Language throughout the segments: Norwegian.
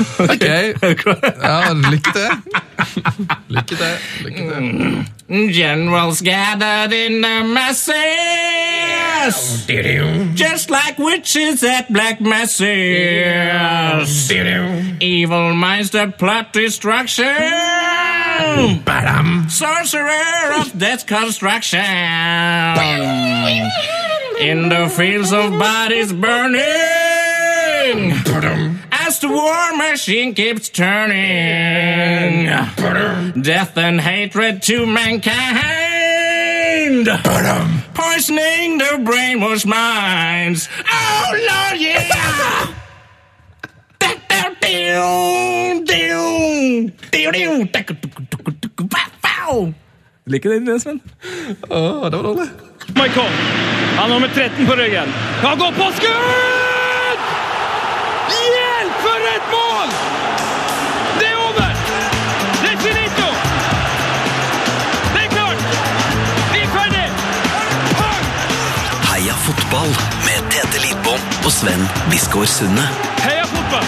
Ok. Ja, lykke til. Lykke til. Lykke til. Mm. Generals gathered in the masses, just like witches at black masses. Evil minds that plot destruction. Sorcerer of death construction. In the fields of bodies burning. As the war machine keeps turning. Death and hatred to mankind. Poisoning the brainwashed minds. Oh, Lord, yeah! Liker den, Sven? Å, det var dårlig. Michael. Han har nummer 13 på ryggen. Han går på skudd! Fotball med Tete Lidbom og Sven Biskår Sunde. Heia fotball!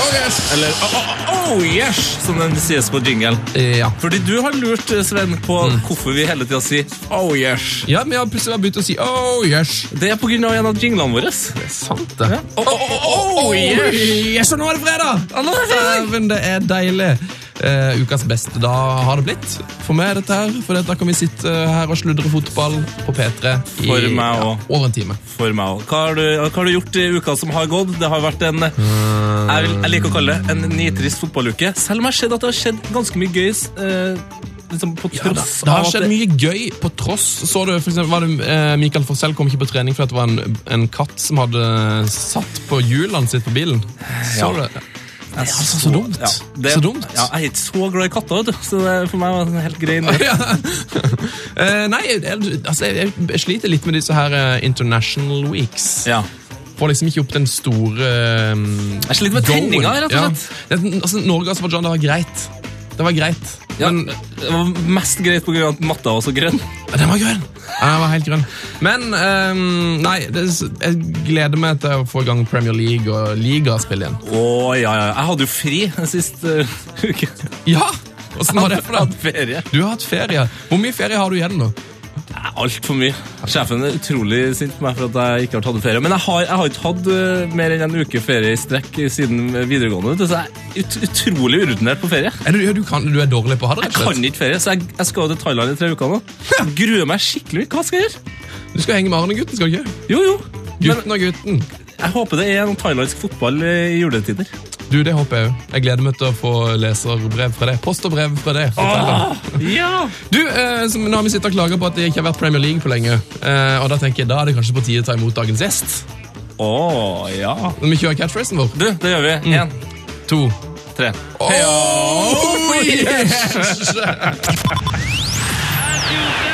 Oh, yes. Eller oh, oh, oh, yes, som den sies på jingle. Ja. Fordi du har lurt, Sven, på hvorfor vi hele tida sier oh, yes. ja, men jeg har plutselig begynt å si oh, yes. Det er av en av jinglene våre. Det er sant, det. Oh, oh, oh, oh, yes. Yes, og! Nå er det fredag. Dæven, det er deilig. Eh, ukas beste da har det blitt. For meg er dette her, for da kan vi sitte her og sludre fotball på P3 i ja, over en time. For meg også. Hva har, du, hva har du gjort i uka som har gått? Det har vært en jeg, vil, jeg liker å kalle det en nitrist fotballuke. Selv om jeg har sett at det har skjedd ganske mye gøy. Eh, liksom på Ja, tross det har skjedd mye gøy på tross. Så du, for eksempel, var det, eh, Michael Forsell kom ikke på trening fordi det var en, en katt som hadde satt på hjulene sitt på bilen. Så Ja. du det? Er altså så dumt. Ja, det- så dumt. Ja, jeg er ikke så glad i katter, vet du. Så det, for meg var det en helt grei. Eh, nei, jeg, altså, jeg, jeg sliter litt med disse her uh, international weeks. Ja. Får liksom ikke opp den store um, Jeg sliter med tenninga, rett og slett. Ja. Det, altså, Norge og Aserbajdsjan, det var greit. Det var greit. Ja, Men det var mest greit på grunn at matta var så grønn. den var grønn! Ja, den var helt grønn. Men um, nei, det, jeg gleder meg til å få i gang Premier League og ligaspill igjen. Å, ja, ja. Jeg hadde jo fri sist uh, uke. Ja! Åssen var det for Hatt deg? ferie. Du har hatt ferie. Hvor mye ferie har du igjen nå? Altfor mye. Sjefen er utrolig sint på meg for at jeg ikke har tatt ferie. Men jeg har, jeg har ikke hatt uh, mer enn en uke ferie i strekk siden videregående. Så jeg er ut, utrolig urutinert på ferie. Er du, du, kan, du er dårlig på å ha det, Jeg kan ikke ferie, så jeg, jeg skal til Thailand i tre uker nå. Jeg gruer meg skikkelig. Hva skal jeg gjøre? Du skal henge med Arne-gutten, skal du ikke? Jo, jo. Gutten og gutten. jeg håper det er noen thailandsk fotball eh, i juletider. Du, det håper jeg òg. Jeg gleder meg til å få leserbrev fra deg. Post og brev fra deg. Fortell. Ja! Du, eh, som, Nå har vi sittet og klaget på at det ikke har vært Premier League på lenge. Eh, og Da tenker jeg, da er det kanskje på tide å ta imot dagens gjest. Å, ja. Når vi kjører catchphrasen vår. Du, det gjør vi. Én, To. tre. Oh, yes!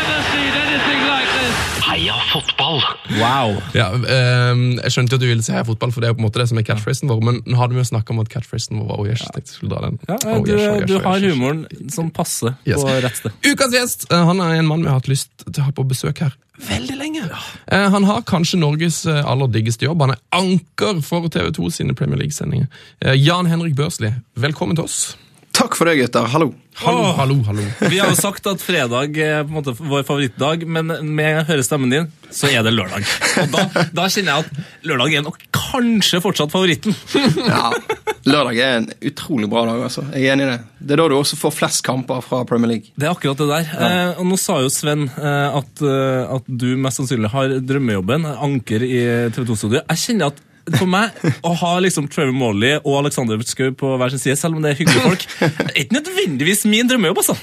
Heia fotball! Wow. ja, um, jeg skjønte jo at du ville si heia fotball, for det er jo på en måte det som er catchphrasen vår. Men nå hadde vi jo snakka om at catchphrasen vår var oh yes. Tenkte jeg skulle dra den. Ja, Oh, du, yes, oh, yes, du oh, har oh, humoren som passer Yes. på rett sted. Ukas gjest eh, han er en mann vi har hatt lyst til å ha på besøk her veldig lenge. Eh, Han har kanskje Norges eh, aller diggeste jobb. Han er anker for TV2 sine Premier League-sendinger. Eh, Jan Henrik Børsli, velkommen til oss. Takk for det, gutter. Hallo. Hallo, oh. hallo, hallo. Vi har jo sagt at fredag er på en måte vår favorittdag, men med jeg hører stemmen din, så er det lørdag. Og da, da kjenner jeg at lørdag er nok kanskje fortsatt favoritten. Ja, Lørdag er en utrolig bra dag. altså. Jeg er enig i det. Det er da du også får flest kamper fra Premier League. Det er akkurat det der. Eh, og nå sa jo Sven eh, at, eh, at du mest sannsynlig har drømmejobben, anker i TV 2-studioet. Jeg kjenner at for meg, å ha liksom Trevor Morley og Alexander Schou på hver sin side, selv om det er hyggelige folk, er ikke nødvendigvis min drømmejobb, altså.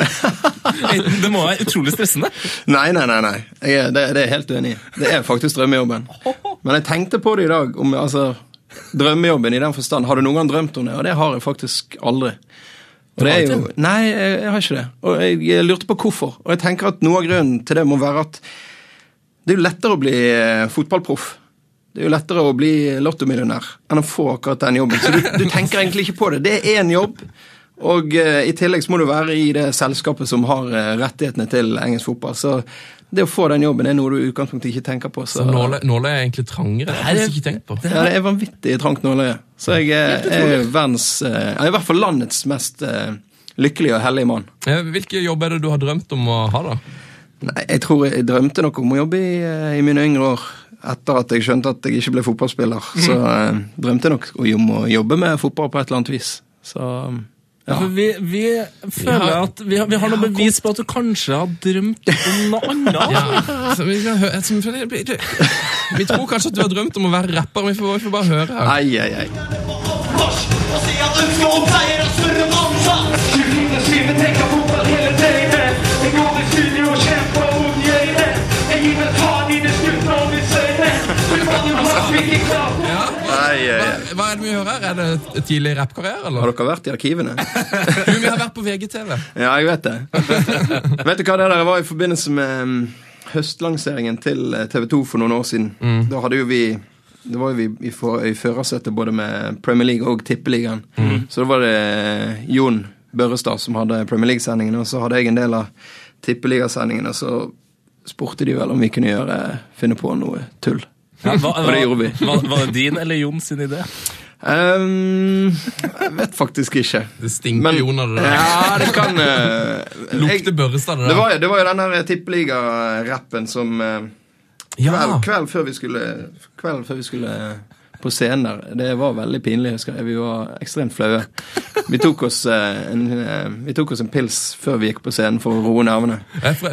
Det må være utrolig stressende. Nei, nei, nei. nei. Er, det, det er jeg helt uenig i. Det er faktisk drømmejobben. Men jeg tenkte på det i dag. om altså, Drømmejobben i den forstand. Har du noen gang drømt om det? Og det har jeg faktisk aldri. Og det er jo, nei, jeg, jeg har ikke det. Og jeg, jeg lurte på hvorfor. Og jeg tenker at noe av grunnen til det må være at det er jo lettere å bli eh, fotballproff. Det er jo lettere å bli lottomillionær enn å få akkurat den jobben. Så du, du tenker egentlig ikke på det. Det er én jobb, Og uh, i tillegg så må du være i det selskapet som har uh, rettighetene til engelsk fotball. Så det å få den jobben er noe du i utgangspunktet ikke tenker på. Så, Så nåløyet er egentlig trangere. Det har jeg ikke tenkt på. ja, det er vanvittig trangt nåløye. Så jeg er, er verdens uh, er i hvert fall landets mest lykkelig lykkelige og hellige mann. Hvilke Hvilken jobb er det du har drømt om å ha, da? Nei, jeg tror jeg drømte nok om å jobbe i, eh, i mine yngre år. Etter at jeg skjønte at jeg ikke ble fotballspiller, så eh, drømte jeg nok om å jobbe med fotball på et eller annet vis. Så ja. For vi, vi føler Ja. at vi har, vi har noe bevis på at du kanskje har drømt om noe annet. Så vi, kan høre, vi tror kanskje at du har drømt om å være rapper, vi får, vi får bare høre her. Ai, ai, ai. Mars og si at ønsker om seier Hva, hva er det vi hører? Er det tidlig rappkarriere, Har dere vært i arkivene? Du, vi har vært på VGTV. Ja, jeg vet det. vet du hva det der var i forbindelse med mm, høstlanseringen til TV 2 for noen år siden? Da hadde jo vi det var jo vi i, for, i førersetet både med Premier League og Tippeligaen. Så da var det Jon Børrestad som hadde Premier League-sendingene, og så hadde jeg en del av Tippeligasendingene. Så spurte de vel om vi kunne gjøre, finne på noe tull. Ja, hva, Og det gjorde vi. Var, var det din eller Jon sin idé? Um, jeg vet faktisk ikke. Det stinker Jon av det der. Ja, det kan uh, Lukter Børrestad det Det der. var, det var jo den der tippeliga-rappen som uh, Ja. kveld, kveld, før vi skulle, kveld før vi skulle på scenen der. Det var veldig pinlig. husker jeg. Vi var ekstremt flaue. Vi tok oss, eh, en, eh, vi tok oss en pils før vi gikk på scenen for å roe nervene.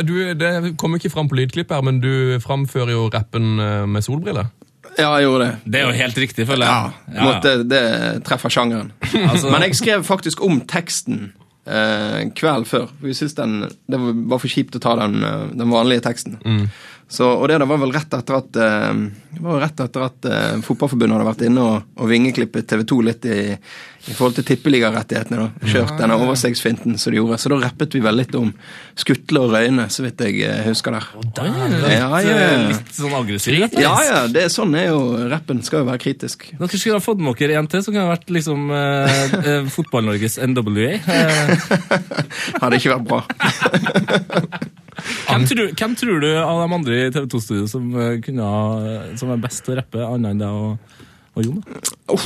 Du, det kommer ikke fram på lydklipp her, men du framfører jo rappen eh, med solbriller. Ja, jeg gjorde det. Det er jo helt riktig, føler Ja, jeg. måtte, det treffer sjangeren. Altså- Men jeg skrev faktisk om teksten eh, kveld før. Vi syntes den, det var for kjipt å ta den, den vanlige teksten. Så, og det der var vel rett etter at uh, rett etter at uh, Fotballforbundet hadde vært inne og, og vingeklippet TV 2 litt i, i forhold til tippeligarettighetene. Kjørt denne overstegsfinten som de gjorde. Så da rappet vi vel litt om Skutle og Røyne, så vidt jeg eh, husker der. Litt, Ja, ja. litt sånn aggressiv. rett Ja ja, det, sånn er jo rappen. Skal jo være kritisk. Dere skulle ha fått med dere en til, som kunne ha vært liksom uh, Fotball-Norges NWA. Hadde ikke vært bra. hvem, tror, hvem tror du av de andre i TV 2-studio som, eh, som er best til å rappe, annet enn deg og, og Jon? da?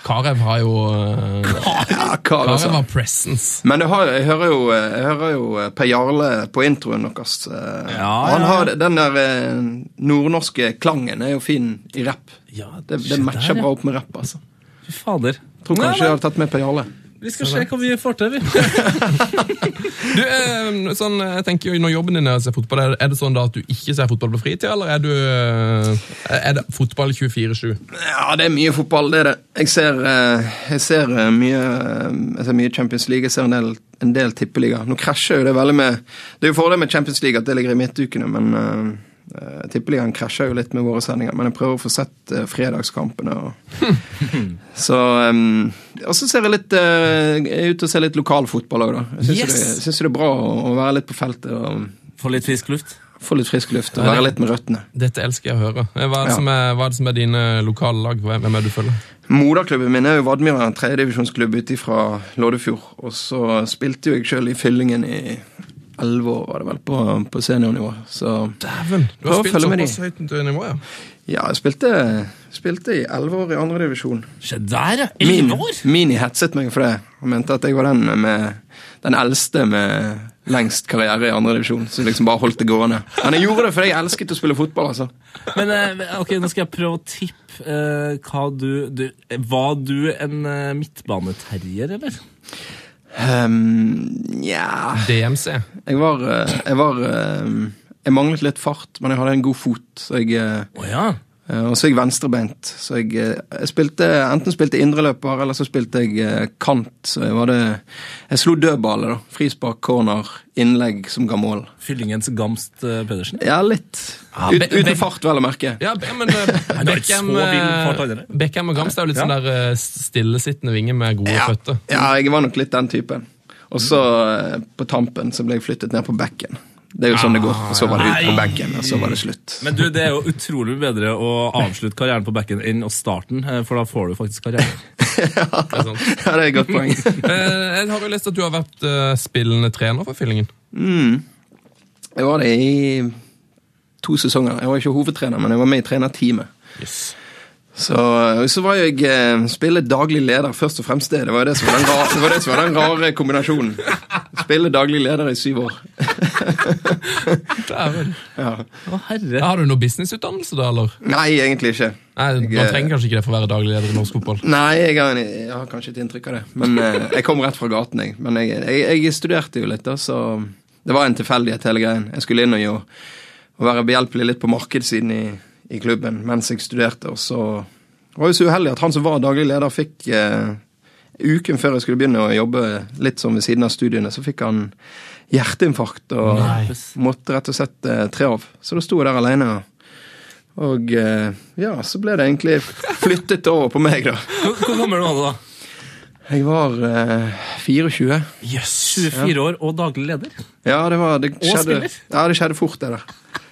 Karev har jo Karev, Ja, Karev altså. har presence. Men har, jeg, hører jo, jeg hører jo Per Jarle på introen deres. eh, Ja, han ja, har Den der eh, nordnorske klangen er jo fin i rapp. Ja, Det, det matcher der, ja. bra opp med rapp, altså. Fy fader. Tror kanskje jeg hadde tatt med Per Jarle. Vi skal se hva vi får til, vi. Du, eh, sånn, jeg tenker jo Når jobben din er å se fotball, er det- sånn da at du ikke ser fotball på fritid, eller er, du, eh, er det fotball 24-7? Ja, det er mye fotball, det er det. Jeg ser, eh, jeg ser, eh, mye, jeg ser mye Champions League, jeg ser en del, en del tippeliga. Nå krasjer jo det veldig med Det er jo fordelen med Champions League at det ligger i midtukene, men uh, tippeligaen krasjer jo litt med våre sendinger. Men jeg prøver å få sett eh, fredagskampene. Og, så um, så ser jeg litt uh, Jeg er ute og ser litt lokalfotball òg, da. Jeg syns Yes! det, det er bra å, å være litt på feltet og Få litt frisk luft. få litt frisk luft og være litt med røttene. Dette elsker jeg å høre. Eh, Hva er det, Ja. som, er, hva er, det som er dine lokale lag? Hvem hvem er det du følger? Moderklubben min er jo Vadmyra, en tredjedivisjonsklubb ute fra Loddefjord. Og så spilte jo jeg sjøl i Fyllingen i elleve år, var det vel, på, på seniornivå. Så Dæven! Du har spilt såpass høyt nivå, ja. ja, jeg spilte, spilte i elleve år i andredivisjon. Se der, ja. Min, Elleve år! Mini hetset meg for det, Han mente at jeg var den med den eldste med lengst karriere i andredivisjon, som liksom bare holdt det gående. Men jeg gjorde det fordi jeg elsket å spille fotball, altså. Men eh, ok, nå skal jeg prøve å tippe eh, hva du, du Var du en uh, midtbaneterrier, eller? Um, yeah. DMC. Jeg var, eh, jeg var eh, Jeg manglet litt fart, men jeg hadde en god fot. Så jeg, oh, ja. Eh, og så er jeg venstrebeint. Så jeg, eh, jeg spilte enten spilte indreløper, eller så spilte jeg eh, kant. Så jeg var det Jeg slo dødballet, da. Frispark, corner, innlegg som ga mål. Fyllingens Gamst Pedersen? Ja, litt. Ja, Ut, be- uten fart, vel å merke. Ja, men Beckham, og Gamst er jo litt Ja. sånn der stillesittende vinger med gode Ja, føtter. ja, jeg var nok litt den typen. Og så på tampen så ble jeg flyttet ned på bekken. Det er jo sånn det går. Og så var det ut på Nei. bekken, og så var det slutt. Men du, det er jo utrolig bedre å avslutte karrieren på bekken enn å starte den, eh, for da får du faktisk karriere. Det er. Ja, det er et godt poeng. Eh, jeg har jo lest at du har vært eh, spillende trener for Fyllingen. Jeg var det i to sesonger. Jeg var ikke hovedtrener, men jeg var med i trenerteamet. Yes. Så, så var jeg eh, spille daglig leder først og fremst det. Det var det som var den rare, det var var den rare kombinasjonen. Spille daglig leder i syv år. Dæven. Ja. Å, herre. Har du noe businessutdannelse, da, eller? Nei, egentlig ikke. Nei, Man eh, trenger kanskje ikke det for å være daglig leder i norsk fotball. Nei, jeg har, jeg har kanskje et inntrykk av det. Men eh, jeg kom rett fra gaten, jeg. Men jeg, jeg, jeg studerte jo litt, da, så det var en tilfeldighet, hele greien. Jeg skulle inn og, jo, og være behjelpelig litt på markedssiden i, i klubben mens jeg studerte, og så var jeg så uheldig at han som var daglig leder, fikk eh, Uken før jeg skulle begynne å jobbe litt sånn ved siden av studiene, så fikk han hjerteinfarkt og Nei. måtte rett og slett eh, tre av. Så da sto jeg der alene. Og eh, ja, så ble det egentlig flyttet over på meg, da. Hvor, hvor gammel var du da? Jeg var eh, 24. Yes. 24 år og daglig leder. Ja, det, var, det, skjedde, ja, det skjedde fort, det der.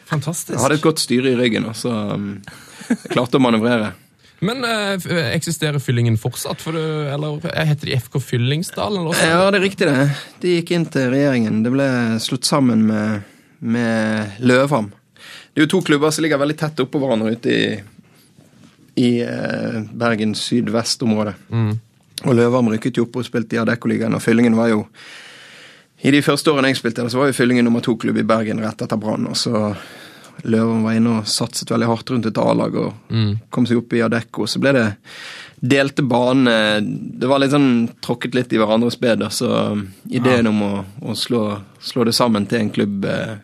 Fantastisk. Jeg hadde et godt styre i ryggen, og så um, klarte å manøvrere. Men eh, eksisterer Fyllingen fortsatt? For det, eller eh, Heter de FK Fyllingsdal? Eller? Ja, det er riktig, det. De gikk inn til regjeringen. Det ble slått sammen med, med Løvham. Det er jo to klubber som ligger veldig tett oppå hverandre ute i, i eh, Bergen sydvest-området. Og Løvham rykket jo opp og spilte i Adeccoligaen, og Fyllingen var jo I de første årene jeg spilte der, så var jo Fyllingen nummer to-klubb i Bergen rett etter Brann. Og så Løvham var inne og satset veldig hardt rundt et A-lag og kom seg opp i Adecco. Så ble det delte bane Det var litt sånn tråkket litt i hverandres bed. Så ideen om å, å slå, slå det sammen til en klubb eh,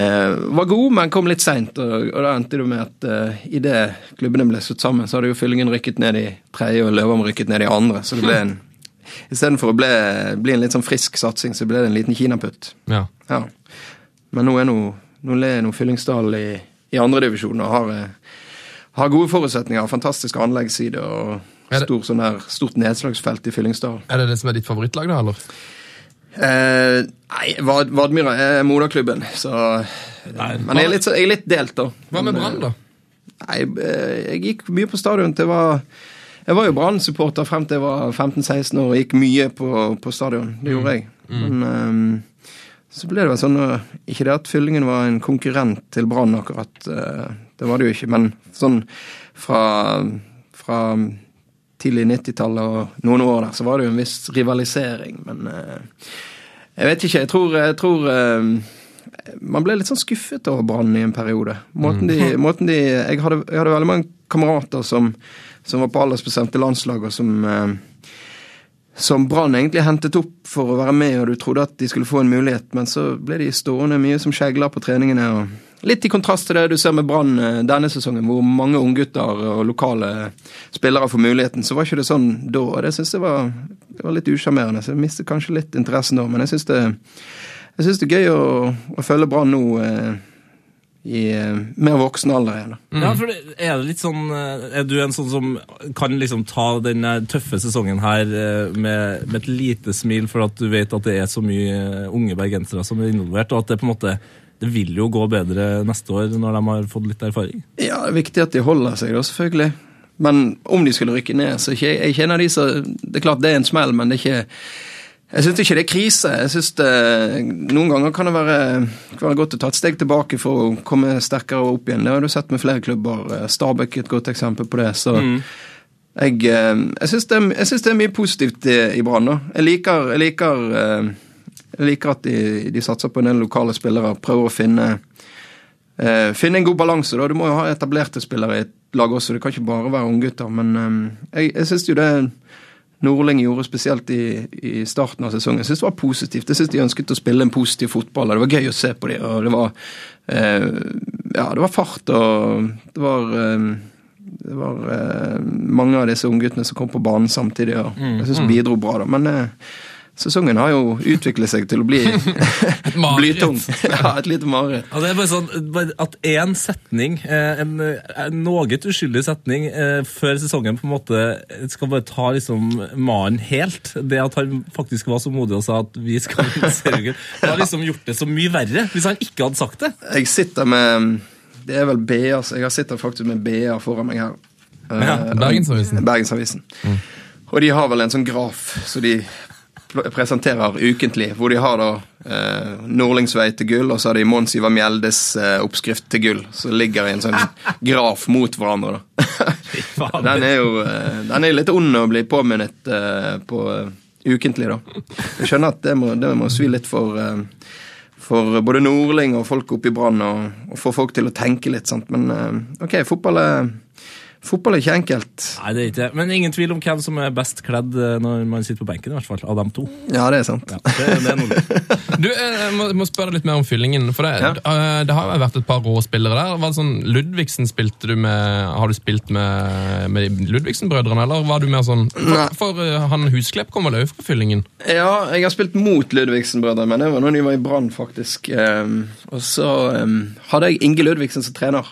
eh, var god, men kom litt seint. Og, og da endte det med at eh, idet klubbene ble slått sammen, så hadde jo Fyllingen rykket ned i tredje og Løven rykket ned i andre. Så det ble en Istedenfor å bli, bli en litt sånn frisk satsing, så ble det en liten kinaputt. Ja. Ja. Men nå er nå, nå er nå Fyllingsdal i, i andredivisjon og har, eh, har gode forutsetninger. Fantastisk anleggsside og stor, sånn der, stort nedslagsfelt i Fyllingsdal. Er det det som er ditt favorittlag, da? eller? Eh, nei, Vad, Vadmyra er moderklubben, så Men jeg er, litt, jeg er litt delt, da. Hva med Brann, da? Nei, eh, jeg gikk mye på stadion Det var Jeg var jo Brann-supporter frem til jeg var 15-16 år og gikk mye på, på stadion. Det gjorde jeg. Men ehm, så ble det vel sånn eh, Ikke det at Fyllingen var en konkurrent til Brann, akkurat. eh, det var det jo ikke. Men sånn fra, fra tidlig 90-tallet og noen år der, så var det jo en viss rivalisering. Men eh, jeg vet ikke. Jeg tror, jeg tror man ble litt sånn skuffet over Brann i en periode. Måten de, måten de jeg, hadde, jeg hadde veldig mange kamerater som, som var på aldersbestemte landslag, og som som Brann egentlig hentet opp for å være med, og du trodde at de skulle få en mulighet, men så ble de stående mye som skjegler på treningene. og Litt i kontrast til det du ser med Brann eh, denne sesongen, hvor mange unggutter og lokale spillere får muligheten. Så var ikke det sånn da, og det syns jeg var, var litt usjarmerende. Så jeg mistet kanskje litt interessen da, men jeg syns det, det er gøy å, å følge Brann nå eh, i eh, mer voksen alder igjen. Mm. Ja, for Er det litt sånn eh, Er du en sånn som kan liksom ta den tøffe sesongen her eh, med, med et lite smil, for at du vet at det er så mye unge bergensere som er involvert, og at det på en måte det vil jo gå bedre neste år når de har fått litt erfaring? Ja, det er viktig at de holder seg, da, selvfølgelig. Men om de skulle rykke ned, så er ikke jeg av de som Det er klart det er en smell, men det er ikke Jeg syns ikke det er krise. Jeg synes det, Noen ganger kan det være, kan være godt å ta et steg tilbake for å komme sterkere opp igjen. Det har du sett med flere klubber. Stabæk er et godt eksempel på det. så Jeg, eh, jeg syns det, det er mye positivt i, i Brann. Jeg liker, jeg liker, eh, jeg liker at de, de satser på en del lokale spillere. Prøver å finne eh, finne en god balanse. da. Du må jo ha etablerte spillere i et lag også. Det kan ikke bare være unggutter. Men eh, jeg, jeg syns jo det Nordling gjorde spesielt i, i starten av sesongen, jeg synes det var positivt. Jeg syns de ønsket å spille en positiv fotball, og det var gøy å se på dem. Og det var eh, Ja, det var fart, og det var eh, det var eh, mange av disse ungguttene som kom på banen samtidig, og jeg syns bidro bra. da, Men eh, sesongen har jo utviklet seg til å bli blytung. Ja, et lite mareritt. Ja, det er bare sånn at én setning, eh, en, en noe uskyldig setning, eh, før sesongen på en måte skal bare ta liksom mannen helt. Det at han faktisk var så modig og sa at vi skal vinne seriegull, det har liksom gjort det så mye verre hvis han ikke hadde sagt det. Jeg sitter med Det er vel BA, så jeg sitter faktisk med BA foran meg her. Ja, Bergensavisen. Bergensavisen. Bergensavisen. Og de har vel en sånn graf så de presenterer ukentlig, hvor de har da eh, Nordlings vei til gull, og så har de Mons Ivar Mjeldes eh, oppskrift til gull, som ligger i en sånn graf mot hverandre. da. Den er jo eh, den er litt ond å bli påminnet eh, på eh, ukentlig, da. Jeg skjønner at det må, det må svi litt for eh, for både Nordling og folk oppe i Brann, og, og få folk til å tenke litt, sant. Men eh, ok, fotball er, fotball er ikke enkelt. Nei, det er ikke. Men ingen tvil om hvem som er best kledd eh, når man sitter på benken, i hvert fall. Av dem to. Ja, det er sant. Ja, det, det er. Du, eh, jeg må, må spørre litt mer om fyllingen. For det, Ja. eh, det har jo vært et par rå spillere der. Var det sånn, Ludvigsen spilte du med Har du spilt med, med Ludvigsen-brødrene, eller var du mer sånn For, for han Husklepp kom vel òg fra fyllingen? Ja, jeg har spilt mot Ludvigsen-brødrene, men det var da de var i Brann, faktisk. Ehm, og så ehm, hadde jeg Inge Ludvigsen som trener.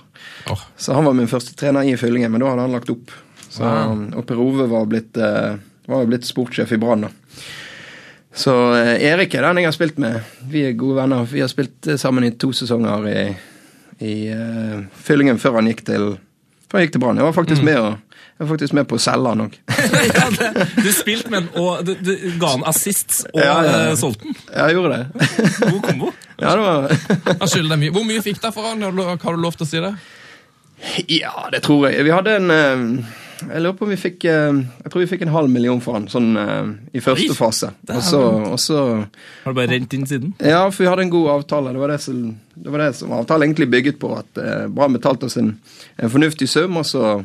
Åh, Så han var min første trener i fyllingen, men da hadde han lagt opp. Så, Og Per Ove var blitt, eh, var blitt sportssjef i Brann, da. Så eh, Erik er den jeg har spilt med. Vi er gode venner. Vi har spilt eh, sammen i to sesonger i, i uh, fyllingen før han gikk til før han gikk til Brann. Jeg var faktisk med og jeg var faktisk med på å selge han òg. du spilte med den, og du, du ga han assist og Ja, ja, ja. eh, solgte den. Jeg gjorde det. God kombo. Ja, det var han skylder deg mye. Hvor mye fikk du for han? Har du lov til å si det? Ja, det tror jeg. Vi hadde en eh, Jeg lurer på om vi fikk eh, Jeg tror vi fikk en halv million for han, sånn i første fase. Og så, og så Har du bare rent inn siden? Ja, for vi hadde en god avtale. Det var det som, det var det som avtalen egentlig bygget på. At Brann betalte oss en, en fornuftig sum, og så,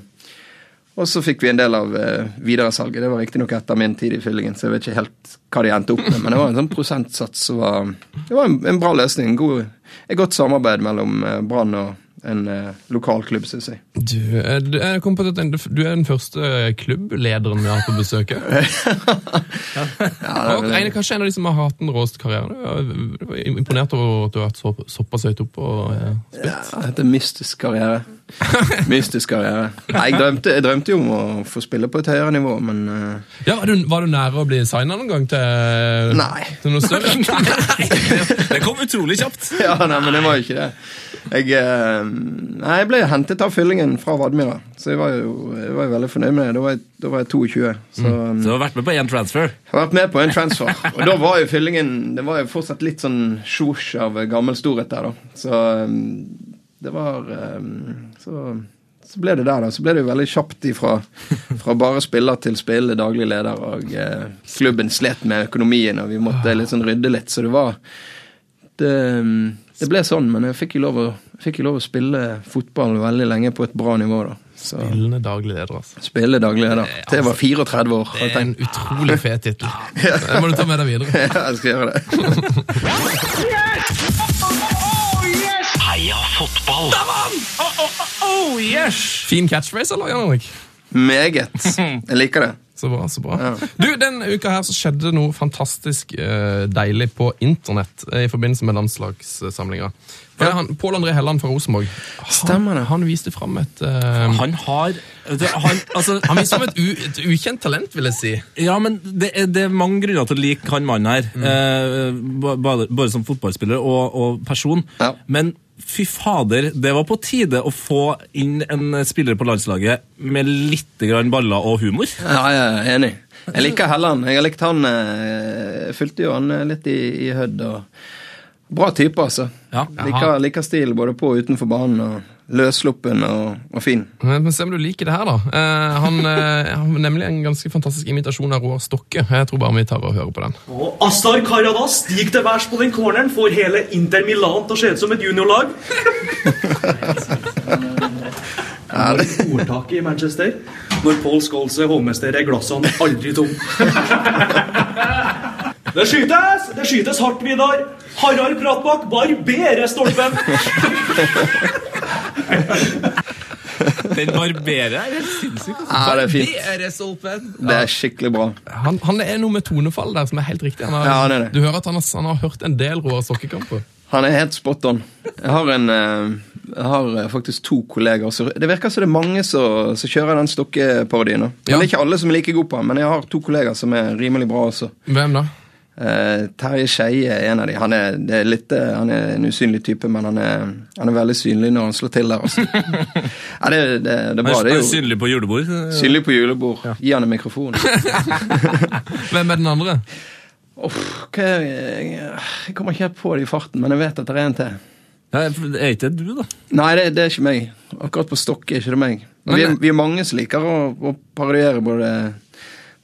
og så fikk vi en del av eh, videresalget. Det var riktignok etter min tid i fyllingen, så jeg vet ikke helt hva de endte opp med. Men det var en sånn prosentsats som var Det var en, en bra løsning. En god, et godt samarbeid mellom eh, Brann og en eh, lokal klubb, syns jeg. Du, eh, du, jeg kom på at du du er den første klubblederen vi har hatt på besøk. her. Og en, kanskje en av de som har hatt den råeste karrieren. Jeg var imponert over at du har vært så, såpass høyt oppe. Og, eh, Ja, det er mystisk karriere. Mystisk karriere. Nei, jeg drømte, jeg drømte jo om å få spille på et høyere nivå, men uh... ja, var, du, var du nære å bli signa noen gang til, Nei. til noe større? Det kom utrolig kjapt. Ja, nei, men det var jo ikke det. Jeg, eh, nei, jeg ble hentet av fyllingen fra Vadmira, så jeg var jo, jeg var jo veldig fornøyd med det. Da var jeg, da var jeg 22. Så Så um, du har vært med på én transfer. jeg har vært med på en transfer. Og da var jo fyllingen Det var jo fortsatt litt sånn sjosj av gammel storhet der, da. Så um, det var um, så, så ble det der, da. Så ble det jo veldig kjapt ifra fra bare spiller til spillende daglig leder, og eh, klubben slet med økonomien, og vi måtte litt sånn rydde litt, så det var det, um, det ble sånn, men jeg fikk jo lov å, lov å spille fotball veldig lenge på et bra nivå, da. Så Spillende daglig leder, altså. spille daglig leder til jeg var 34 år. Det er en utrolig fet tittel. Det må du ta med deg videre. Ja, jeg skal gjøre det. Heia fotball! Oh, yes! Fin catchphrase, eller, Jan Henrik? Meget. Jeg liker det. Så bra, så bra. Du, Denne uka her så skjedde noe fantastisk uh, deilig på internett uh, i forbindelse med landslagssamlinga. For er Pål André Helland fra Rosenborg han, Stemmer det. han viste fram et uh, Han har han, altså, Han viste fram et, u, et ukjent talent, vil jeg si. Ja, men det er, det er mange grunner til å like han mannen her. Mm. ba- bare, bare som fotballspiller og, og person. Ja. Men fy fader, det var på tide å få inn en spiller på landslaget med litt grann baller og humor. Ja, jeg er enig. Jeg liker Helland. Jeg har likt han eh, Jeg fulgte jo han eh, litt i, i Hødd. og Bra type, altså. Ja. Liker, like stil både på og utenfor banen. og Løssluppen og, og fin. Men se om du liker det her, da. Eh, han eh, har nemlig en ganske fantastisk imitasjon av Roar Stokke. Jeg tror bare vi tar og hører på den. Og Astar Karadas stig til værs på den corneren, får hele Inter Milan til å se ut som et juniorlag. Ordtaket i Manchester. Når Paul Scholes er hovmester, er glassene aldri tom. Det skytes! Det skytes hardt, Vidar. Harald Pratbakk barberer stolpen. Den barberer er helt sinnssyk. altså. Ja, det er fint. Det er Stolpen! Det skikkelig bra. Han, han er noe med tonefall der som er helt riktig. Han har, Ja, han er det. Du hører at han har, han har hørt en del Roar Sokkekamper. Han er helt spot on. Jeg har, en, eh, jeg har eh, faktisk to kolleger. Så det virker som det er mange som, som kjører den Stokke-parodien. Men Ja. Det er ikke alle som er like gode på den, men jeg har to kolleger som er rimelig bra også. Hvem da? Eh, Terje Skeie er en av de. Han er, det er litt, eh, han er en usynlig type, men han er, han er veldig synlig når han slår til der. Altså. ja, det, det, det er bra. Han Det jo synlig på julebord. synlig på julebord. Gi han en mikrofon. Hvem er den andre? Uff, hva er, jeg, jeg kommer ikke helt på det i farten, men jeg vet at det er en til. Ja, det er ikke du, da? Nei, det, det er ikke meg. Akkurat på Stokke er ikke det meg. Men vi, er, vi er mange som liker å, å parodiere både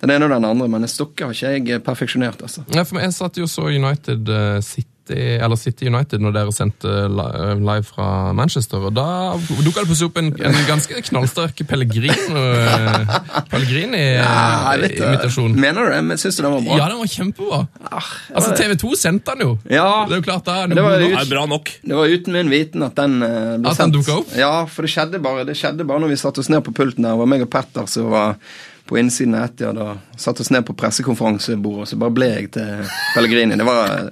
den ene og den andre, men Stokke har ikke jeg perfeksjonert, altså. Ja, for Jeg satt jo så United eh, City eller City United når dere sendte eh, live fra Manchester. og Da dukka det plutselig opp en, en ganske knallsterk Pellegrini, eh, Pellegrini-imitasjon. Mener du det? Men syns du den var bra? Ja, den var kjempebra. Ah, Altså, TV 2 sendte den jo. Ja. Det er jo klart da, Det var er bra nok. Det var uten min viten at den eh, ble At den sendt. dukket opp? Ja, for det skjedde bare Det skjedde bare når vi satte oss ned på pulten der. Det var meg og Petter som var på innsiden av Etiad da satte oss ned på pressekonferansebordet, og så bare ble jeg til Pellegrini. Det var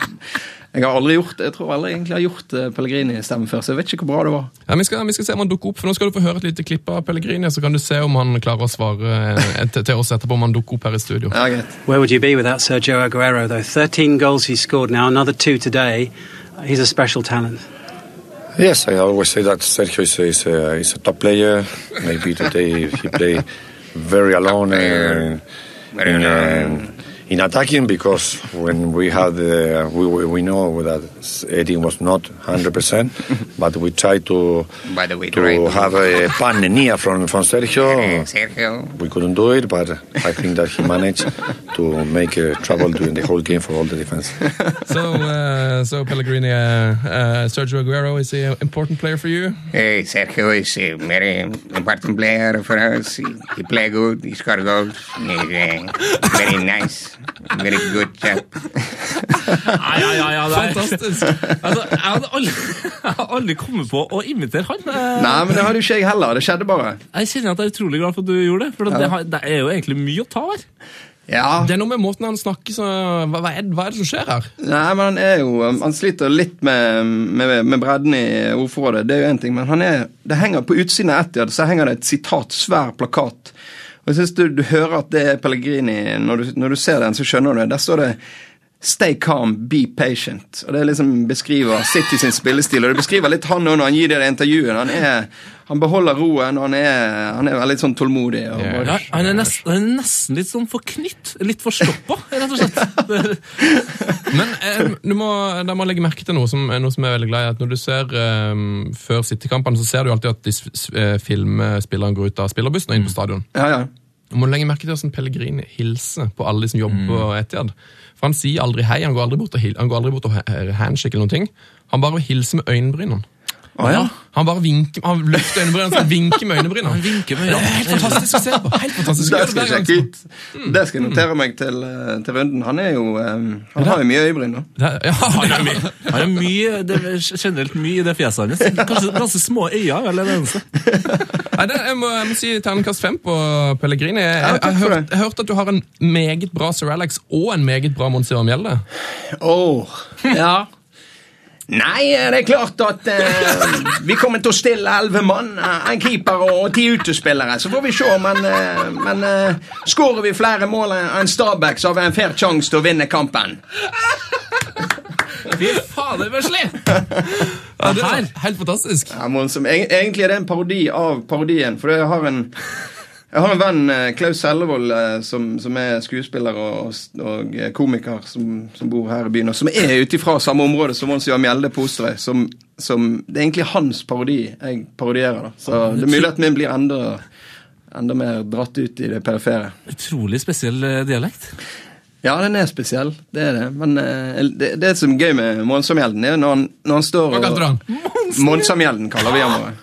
Jeg har aldri gjort Jeg tror aldri egentlig har gjort eh, Pellegrini-stemmen før, så jeg vet ikke hvor bra det var. Ja, vi, skal, vi skal se om han dukker opp, for Nå skal du få høre et lite klipp av Pellegrini, så kan du se om han klarer å svare et, til, oss etterpå om han dukker opp her i studio. Ja, greit. Where would you be without Sergio Aguero, though? 13 goals he scored now, another two today. He's a special talent. Yes, I always say that Sergio is, is, a, is a top player. Maybe today he played very alone in, in, um, in attacking because when we had the, we, we we know that Eddie was not 100%, but we tried to By the way, to right. have a pan from, from Sergio. Sergio. We couldn't do it, but I think that he managed to make uh, trouble during the whole game for all the defense. So, uh, so Pellegrini, uh, uh, Sergio Aguero is an important player for you. Hey, Sergio is a very important player for us. He, he play good. He score goals. He's uh, very nice. Very good chap. Nei, ja, ja, ja, det er- Fantastisk. Altså, jeg hadde aldri, aldri kommet på å invitere han. Eh, Nei, men det hadde jo ikke jeg heller. Det skjedde bare. Jeg kjenner at jeg er utrolig glad for at du gjorde det, for det, har- det er jo egentlig mye å ta her. Ja. Det er noe med måten han snakker så Hva, hva, er, hva er det som skjer her? Nei, men han er jo Han sliter litt med, med, med bredden i ordforrådet, det er jo én ting, men han er Det henger på utsiden av Etiad, så henger det et sitat, svær plakat. Og jeg synes du, du hører at det er Pellegrini når du, når du ser den, så skjønner du det. Der står det Stay calm, be patient. Og Det liksom beskriver City sin spillestil. Og det beskriver litt han òg når han gir det intervjuet. Han, er, han beholder roen, og han er, han er veldig sånn tålmodig. Og Ja. Ja, han, er nesten, han er nesten litt sånn forknytt. Litt forstoppa, rett og slett. Men eh, du må, da må jeg legge merke til noe som, noe som er veldig glad i. at Når du ser eh, Før City-kampene, så ser du alltid at de filmspilleren eh, går ut av spillerbussen og inn på stadion. ja, ja. Du må legge merke til hvordan Pellegrin hilser på alle de som jobber på Etiad. For Han sier aldri hei, han går aldri bort og, hil- handshake eller noen ting. Han bare hilser med øyenbrynene. Å, ja. Han bare vinker, han løfter øynebrynene og vinker med øynebrynene. han vinker med Det er helt fantastisk å se på. Helt fantastisk. Det skal jeg sjekke ut. Det skal jeg notere meg til, eh, til runden. Han er jo eh, Han har jo mye øyebryn nå. Ja, Han har mye, han er mye det er generelt mye i det fjeset hans. Kanskje ganske små øyne, eller det eneste. Nei, det, jeg, må, jeg må si terningkast fem på Pellegrini. Jeg, jeg, jeg, har hørt, hørt at du har en meget bra Sir Alex og en meget bra Monsieur Mjelde. Åh, ja. Nei, det er klart at eh, vi kommer til å stille elleve mann, eh, en keeper og ti utespillere. Så får vi se, men, eh, men eh, skårer vi flere mål enn Stabæk, så har vi en fair sjanse til å vinne kampen. Fy fader, vesle! Ja, det er helt fantastisk. Ja, egentlig er det en parodi av parodien, for jeg har en jeg har en venn, eh, Klaus Sellevold, eh, som, som er skuespiller og, og eh, komiker, som, som bor her i byen, og som er ute fra samme område som Mons Johan Mjelde på Osterøy. Som, som, det er egentlig hans parodi jeg parodierer. da. Så det er mulig at min blir enda, enda mer dratt ut i det perifere. Utrolig spesiell dialekt. Ja, den er spesiell, det er det. Men det, det som er gøy med Monsamjelden, er når han, når han står han? Monsamjelden kaller vi ham.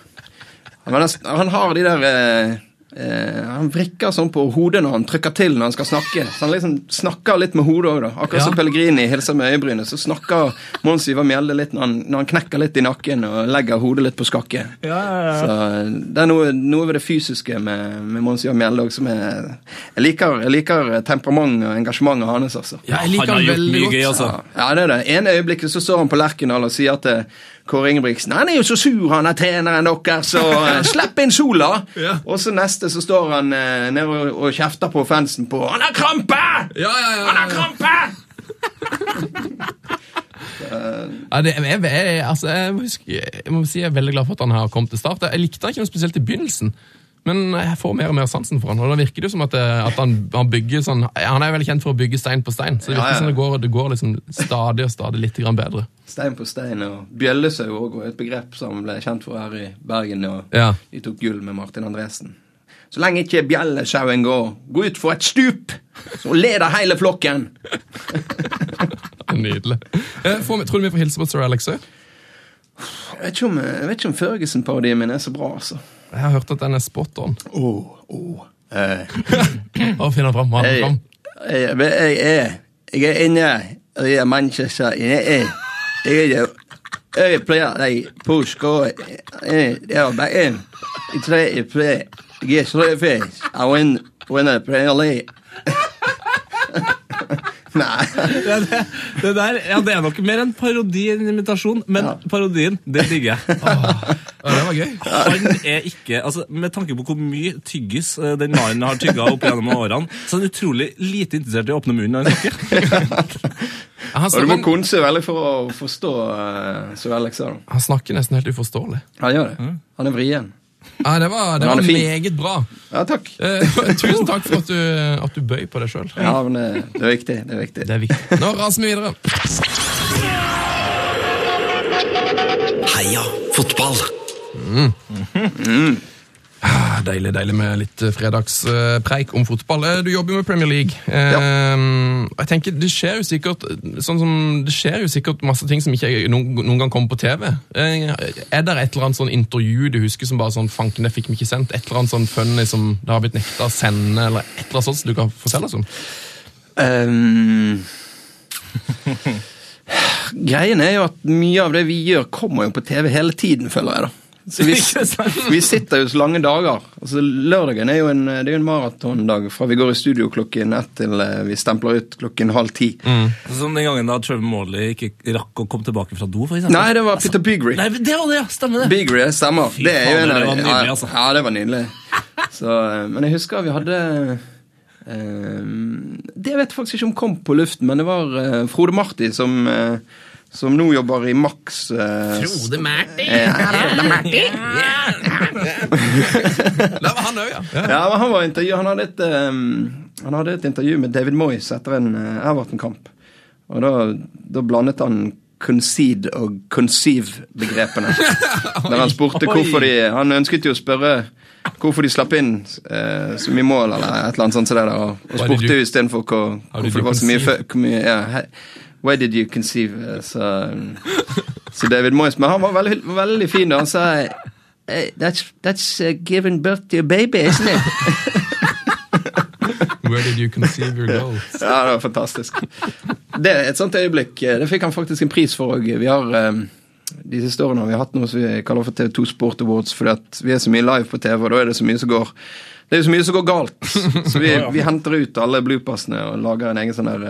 Han, han har de der eh, eh, Han vrikker sånn på hodet når han trykker til når han skal snakke. Så han liksom snakker litt med hodet òg, da. Akkurat Ja. som Pellegrini hilser med øyebrynet, så snakker Mons Ivar Mjelde litt når han, når han knekker litt i nakken og legger hodet litt på skakke. Så eh, Det er noe, noe ved det fysiske med, med Mons Ivar Mjelde òg som er Jeg liker, jeg liker temperament og engasjementet hans, altså. Ja, jeg liker Han har gjort mye godt. gøy, altså. Ja, det er det. ene øyeblikket så står han på Lerkendal og sier til Kåre Ingebrigtsen Han er jo så sur, han er treneren deres, så eh, slipp inn sola! Ja. Og så neste så står han eh, nede og, og kjefter på fansen på Han har krampe! Ja, ja, ja, Han har krampe! Ja, det, jeg, jeg, altså, jeg, må huske, jeg må si jeg er veldig glad for at han har kommet til start. Jeg likte han ikke noe spesielt i begynnelsen, men jeg får mer og mer sansen for han. Og da virker det jo som at, det, at han, han bygger sånn Han er veldig kjent for å bygge stein på stein, så det virker Ja, ja. som det går, det går liksom stadig og stadig litt grann bedre. Stein på stein og bjøllesau òg var et begrep som ble kjent for her i Bergen. Og Ja. de tok gull med Martin Andresen. Så lenge ikke bjellesauen går, gå ut for et stup, så leder hele flokken. Nydelig. Eh, får tror du vi får hilse på Sir Alex òg? Jeg vet ikke om, om Ferguson-parodien min er så bra, altså. Jeg har hørt at den er spot on. Åh, åh. Eh, Bare Finn den fram. han jeg, fram. jeg, jeg, er, jeg er inne i Manchester. Jeg er, jeg er, jeg pleier deg på skole. Det er bare en. I tre i tre. Jeg er fes. I win, winner Premier League. Nei. Det, det, det der, ja, det er nok mer en parodi enn en invitasjon, men parodien, det digger jeg. Åh, det var gøy. Han er ikke, altså Med tanke på hvor mye tyggis eh, den mannen har tygga opp gjennom årene, så er han utrolig lite interessert i å åpne munnen når han snakker. Han, Og du må snakker, konse veldig for å forstå uh, sa det. han snakker nesten helt uforståelig. Han gjør det. Han er vrien. Ja, det var, det var meget bra. Ja, takk. Eh, tusen takk for at du, at du bøy på deg sjøl. Ja, men det, det er viktig. Det er viktig. Det er viktig. Nå raser vi videre. Heia fotball! Ah, Deilig deilig med litt eh, fredagspreik om fotball. Eh, Du jobber jo med Premier League. Ja. jeg tenker, Det skjer jo sikkert sånn som, det skjer jo sikkert masse ting som ikke noen, noen gang kommer på TV. Eh, er det et eller annet sånn intervju du husker som bare sånn Fanken, det fikk vi ikke sendt? Et eller annet sånn funny som det har blitt nekta å sende? Eller et eller annet sånt som du kan fortelle oss om? Um... greien er jo at mye av det vi gjør, kommer jo på TV hele tiden, føler jeg. da. Så vi, vi sitter jo så lange dager. Altså Lørdagen er jo en, det er en maratondag fra vi går i studio klokken ett til eh, vi stempler ut klokken halv ti. Som den gangen da Trevor Morley ikke rakk å komme tilbake fra do, for eksempel. Nei, det var Peter Bigry. Nei, det var det, ja! Stemmer det. Bigry, stemmer. Fy Det er jo faen, en av det var nydelig, altså. Ja, det var nydelig. Så, eh, men jeg husker vi hadde eh, Det vet jeg faktisk ikke om kom på luften, men det var eh, Frode Marti som eh, som nå jobber i Max. eh, Frode Mærti! Det var han òg, ja. ja. Ja, men han var intervju, han hadde et, eh, han hadde et intervju med David Moyes etter en uh, Everton-kamp. Og da, da blandet han concede og conceive-begrepene. Der han spurte hvorfor de Han ønsket jo å spørre hvorfor de slapp inn eh, så mye mål, eller et eller annet sånt. som det der, og, og spurte jo istedenfor hvor, hvorfor det var så mye, hvor mye ja, Why did you conceive? Så, så David Moyes Men han var veldig, veldig fin, og han sa eh, That's, that's uh, giving birth to a baby, isn't it? Where did you conceive your goal? Ja, det var fantastisk. Det er et sånt øyeblikk. eh, Det fikk han faktisk en pris for òg. Vi har eh, de siste årene har vi hatt noe som vi kaller for TV2 Sport Awards, fordi at vi er så mye live på TV, og da er det så mye som går det er jo så mye som går galt. Så vi, vi henter ut alle bloopersene og lager en egen sånn der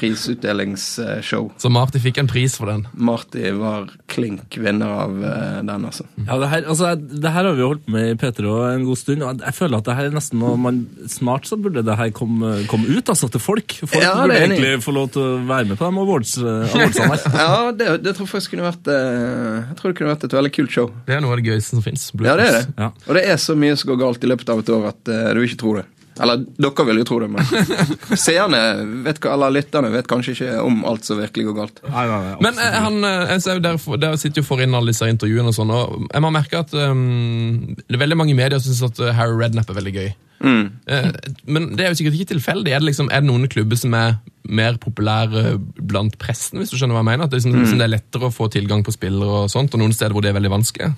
prisutdelingsshow. Så Marty fikk en pris for den. Marty var klink vinner av eh, den, altså. Ja, det her, altså, det her har vi holdt på med i P3 en god stund. og Jeg føler at det her er nesten noe man Snart så burde det her komme, komme ut altså, til folk. Folk Ja, burde egentlig få lov til å være med på de awards, eh, awardsene her. Ja, det, det tror jeg faktisk kunne vært eh, Jeg tror det kunne vært et veldig kult show. Det er noe av det gøyeste som fins. Ja, det er det. Ja. Og det er så mye som går galt i løpet av et år at uh, du ikke tror det. Eller dere vil jo tro det, men seerne vet, eller lytterne vet kanskje ikke om alt som virkelig går galt. Nei, nei, nei, Men eh, han, eh, jeg ser jo dere, får- sitter jo for inn alle disse intervjuene og sånn, og jeg må merke at um, det er veldig mange i media som syns at eh, Harry Redknapp er veldig gøy. Eh, men det er jo sikkert ikke tilfeldig. Er det, liksom, er det noen klubber som er mer populære blant pressen, hvis du skjønner hva jeg mener? At det, liksom, liksom det er lettere å få tilgang på spillere og sånt, og noen steder hvor det er veldig vanskelig?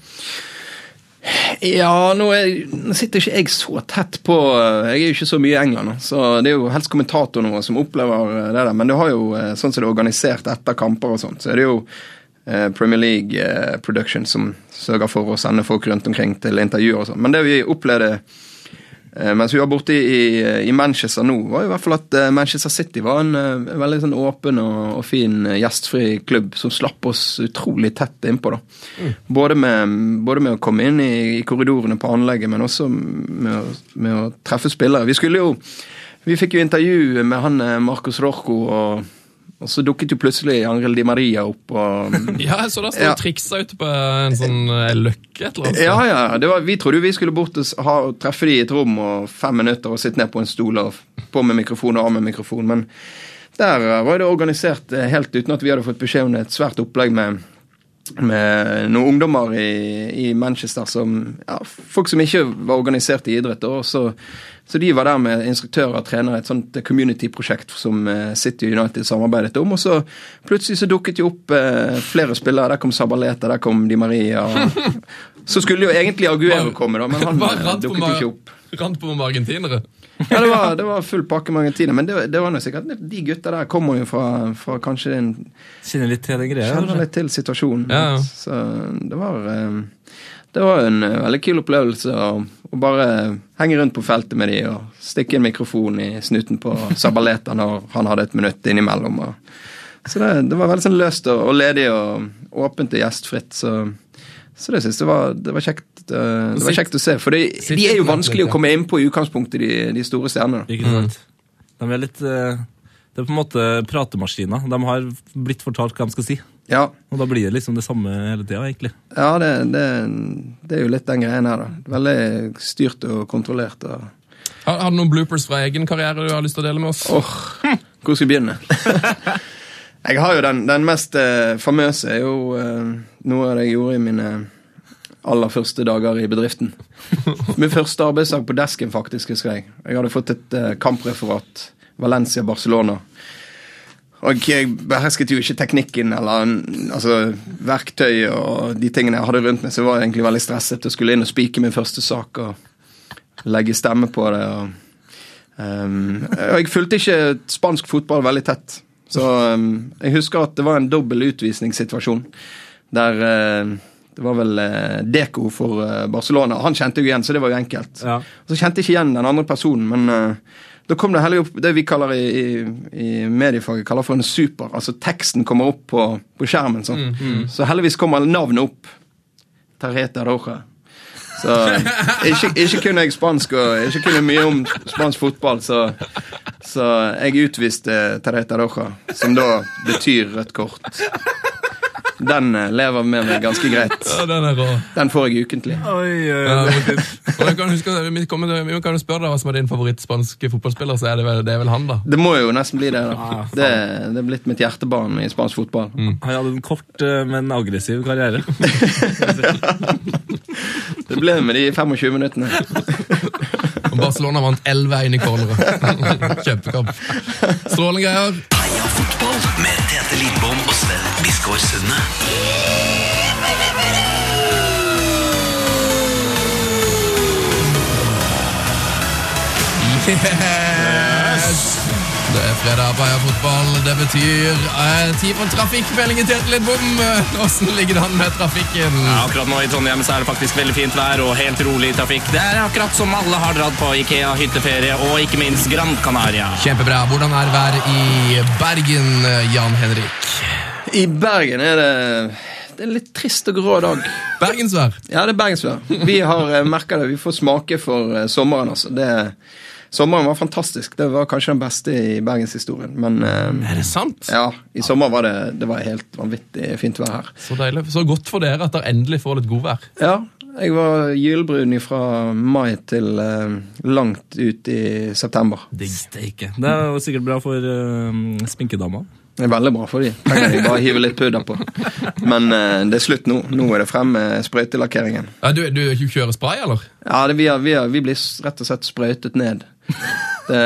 Ja, nå, er, nå sitter ikke jeg så tett på eh, Jeg er jo ikke så mye i England, så det er jo helst kommentatorene våre som opplever eh, det der. Men det har jo, eh, sånn som det er organisert etter kamper og sånt, så er det jo Premier League Production som sørger for å sende folk rundt omkring til intervjuer og sånn. Men det vi opplevde mens vi var borte i, i Manchester nå, var i hvert fall at eh, Manchester City var en en veldig sånn åpen og, og fin eh, gjestfri klubb som slapp oss utrolig tett innpå. da. Både, med, både med å komme inn i, i korridorene på anlegget, men også med å, med å treffe spillere. Vi skulle jo Vi fikk jo intervju med han eh, Marcos Rorco og, Og så dukket jo plutselig Angel Di Maria opp. Og, Ja, jeg så der sto Ja. triksa ute på en sånn eh, løkke et eller annet. ja, ja, det var, Vi trodde jo vi skulle bort og ha, treffe de i et rom og fem minutter og sitte ned på en stol og på med mikrofon og av med mikrofon. Men der eh, var det organisert eh, helt uten at vi hadde fått beskjed om det. Et svært opplegg med, med noen ungdommer i, i Manchester som ja, Folk som ikke var organisert i idrett. Og så, så de var der med instruktører og trenere, et sånt community-prosjekt som eh, City United samarbeidet om. Og så plutselig så dukket jo opp eh, flere spillere. Der kom Sabaleta, der kom Di Maria. Og, så skulle jo egentlig Aguero komme, da, men han eh, dukket jo ikke opp. rant på med argentinere. Ja, det var, det var full pakke mange tider. men det, det var noe sikkert De gutta der kommer jo fra, fra kanskje en Kjenner litt til det greia. Kjenner kanskje? litt til situasjonen. Ja. Så det var eh, Det var en eh, veldig kul opplevelse å, å bare henge rundt på feltet med de og stikke en mikrofon i snuten på Sabaleta når han hadde et minutt innimellom. Og, så det, det var veldig sånn løst og, og ledig og åpent og gjestfritt. Så, så det syns jeg var, det var kjekt. eh, Det var kjekt å se, for de, de er jo vanskelig å komme inn på i utgangspunktet, de, de store stjernene. Ikke sant? De er litt eh, Det er på en måte pratemaskiner. De har blitt fortalt hva de skal si. Ja, Og da blir det liksom det samme hele tida, egentlig. Ja, det, det, det er jo litt den greien her, da. Veldig styrt og kontrollert. Og... Har, har du noen bloopers fra egen karriere du har lyst til å dele med oss? Åh, hvor skal vi begynne? jeg har jo den, den mest eh, famøse er jo eh, noe av det jeg gjorde i mine aller første dager i bedriften. Min første arbeidsdag på desken, faktisk, husker jeg. Jeg hadde fått et eh, kampreferat. Valencia-Barcelona. Og jeg behersket jo ikke teknikken eller altså, verktøy og de tingene jeg hadde rundt meg, så jeg var egentlig veldig stresset og skulle inn og spike min første sak og legge stemme på det. Og, um, og jeg fulgte ikke spansk fotball veldig tett. Så um, jeg husker at det var en dobbel utvisningssituasjon der eh, det var vel eh, Deco for eh, Barcelona. Han kjente jo igjen, så det var jo enkelt. Ja. Så kjente jeg ikke igjen den andre personen, men da kom det heller opp det vi kaller i, i, i mediefaget kaller for en super. Altså teksten kommer opp på, på skjermen. Sånn. Så heldigvis kommer navnet opp. Tarjeta Roja. Så ikke, ikke kunne jeg spansk og ikke kunne mye om spansk fotball, så, så jeg utviste Tarjeta Roja, som da betyr rødt kort. Den eh, lever med meg ganske greit. Ja, den er rå. Den får jeg ukentlig. Oi, oi, Ja, men- og jeg kan huske, vi kan jo spørre deg hva som er din favorittspanske fotballspiller, så er det vel, det er vel han, da. Det må jo nesten bli det. da. Ah. Det, det er blitt mitt hjertebarn i spansk fotball. Mm. Han hadde en kort, eh, men aggressiv karriere. Det ble med de 25 minuttene. Og Barcelona vant 11-1 i corneret. Kjempekamp. Strålende greier. Heia fotball med Tete Lidbom og Sven Biskår Sunde. Yes! Det er fredag på Heia Fotball. Det betyr eh, tid for trafikkmeldingen til Etelid Bom. Åssen ligger det an med trafikken? Ja, akkurat nå i Trondheim så er det faktisk veldig fint vær og helt rolig trafikk. Det er akkurat som alle har dratt på Ikea hytteferie og ikke minst Gran Canaria. Kjempebra. Hvordan er været i Bergen, Jan Henrik? I Bergen er det det er en litt trist og grå dag. Bergensvær. Ja, det er bergensvær. Vi har merka merket det. Vi får smake for eh, sommeren, altså. Det, sommeren var fantastisk. Det var kanskje den beste i bergenshistorien. Men eh, Er det sant? ja, i sommer var det, det var helt vanvittig fint vær her. Så deilig. Så godt for dere at dere endelig får litt godvær. Ja, jeg var gylbrun fra mai til eh, langt ut i september. Steike. Det er jo sikkert bra for uh, sminkedama. Det er veldig bra for dem. Trenger de bare hive litt pudder på. Men uh, det er slutt nå. Nå er det frem med sprøytelakkeringen. Ja, du, du kjører spray, eller? Ja, det, vi, er, vi, er, vi blir rett og slett sprøytet ned. Det,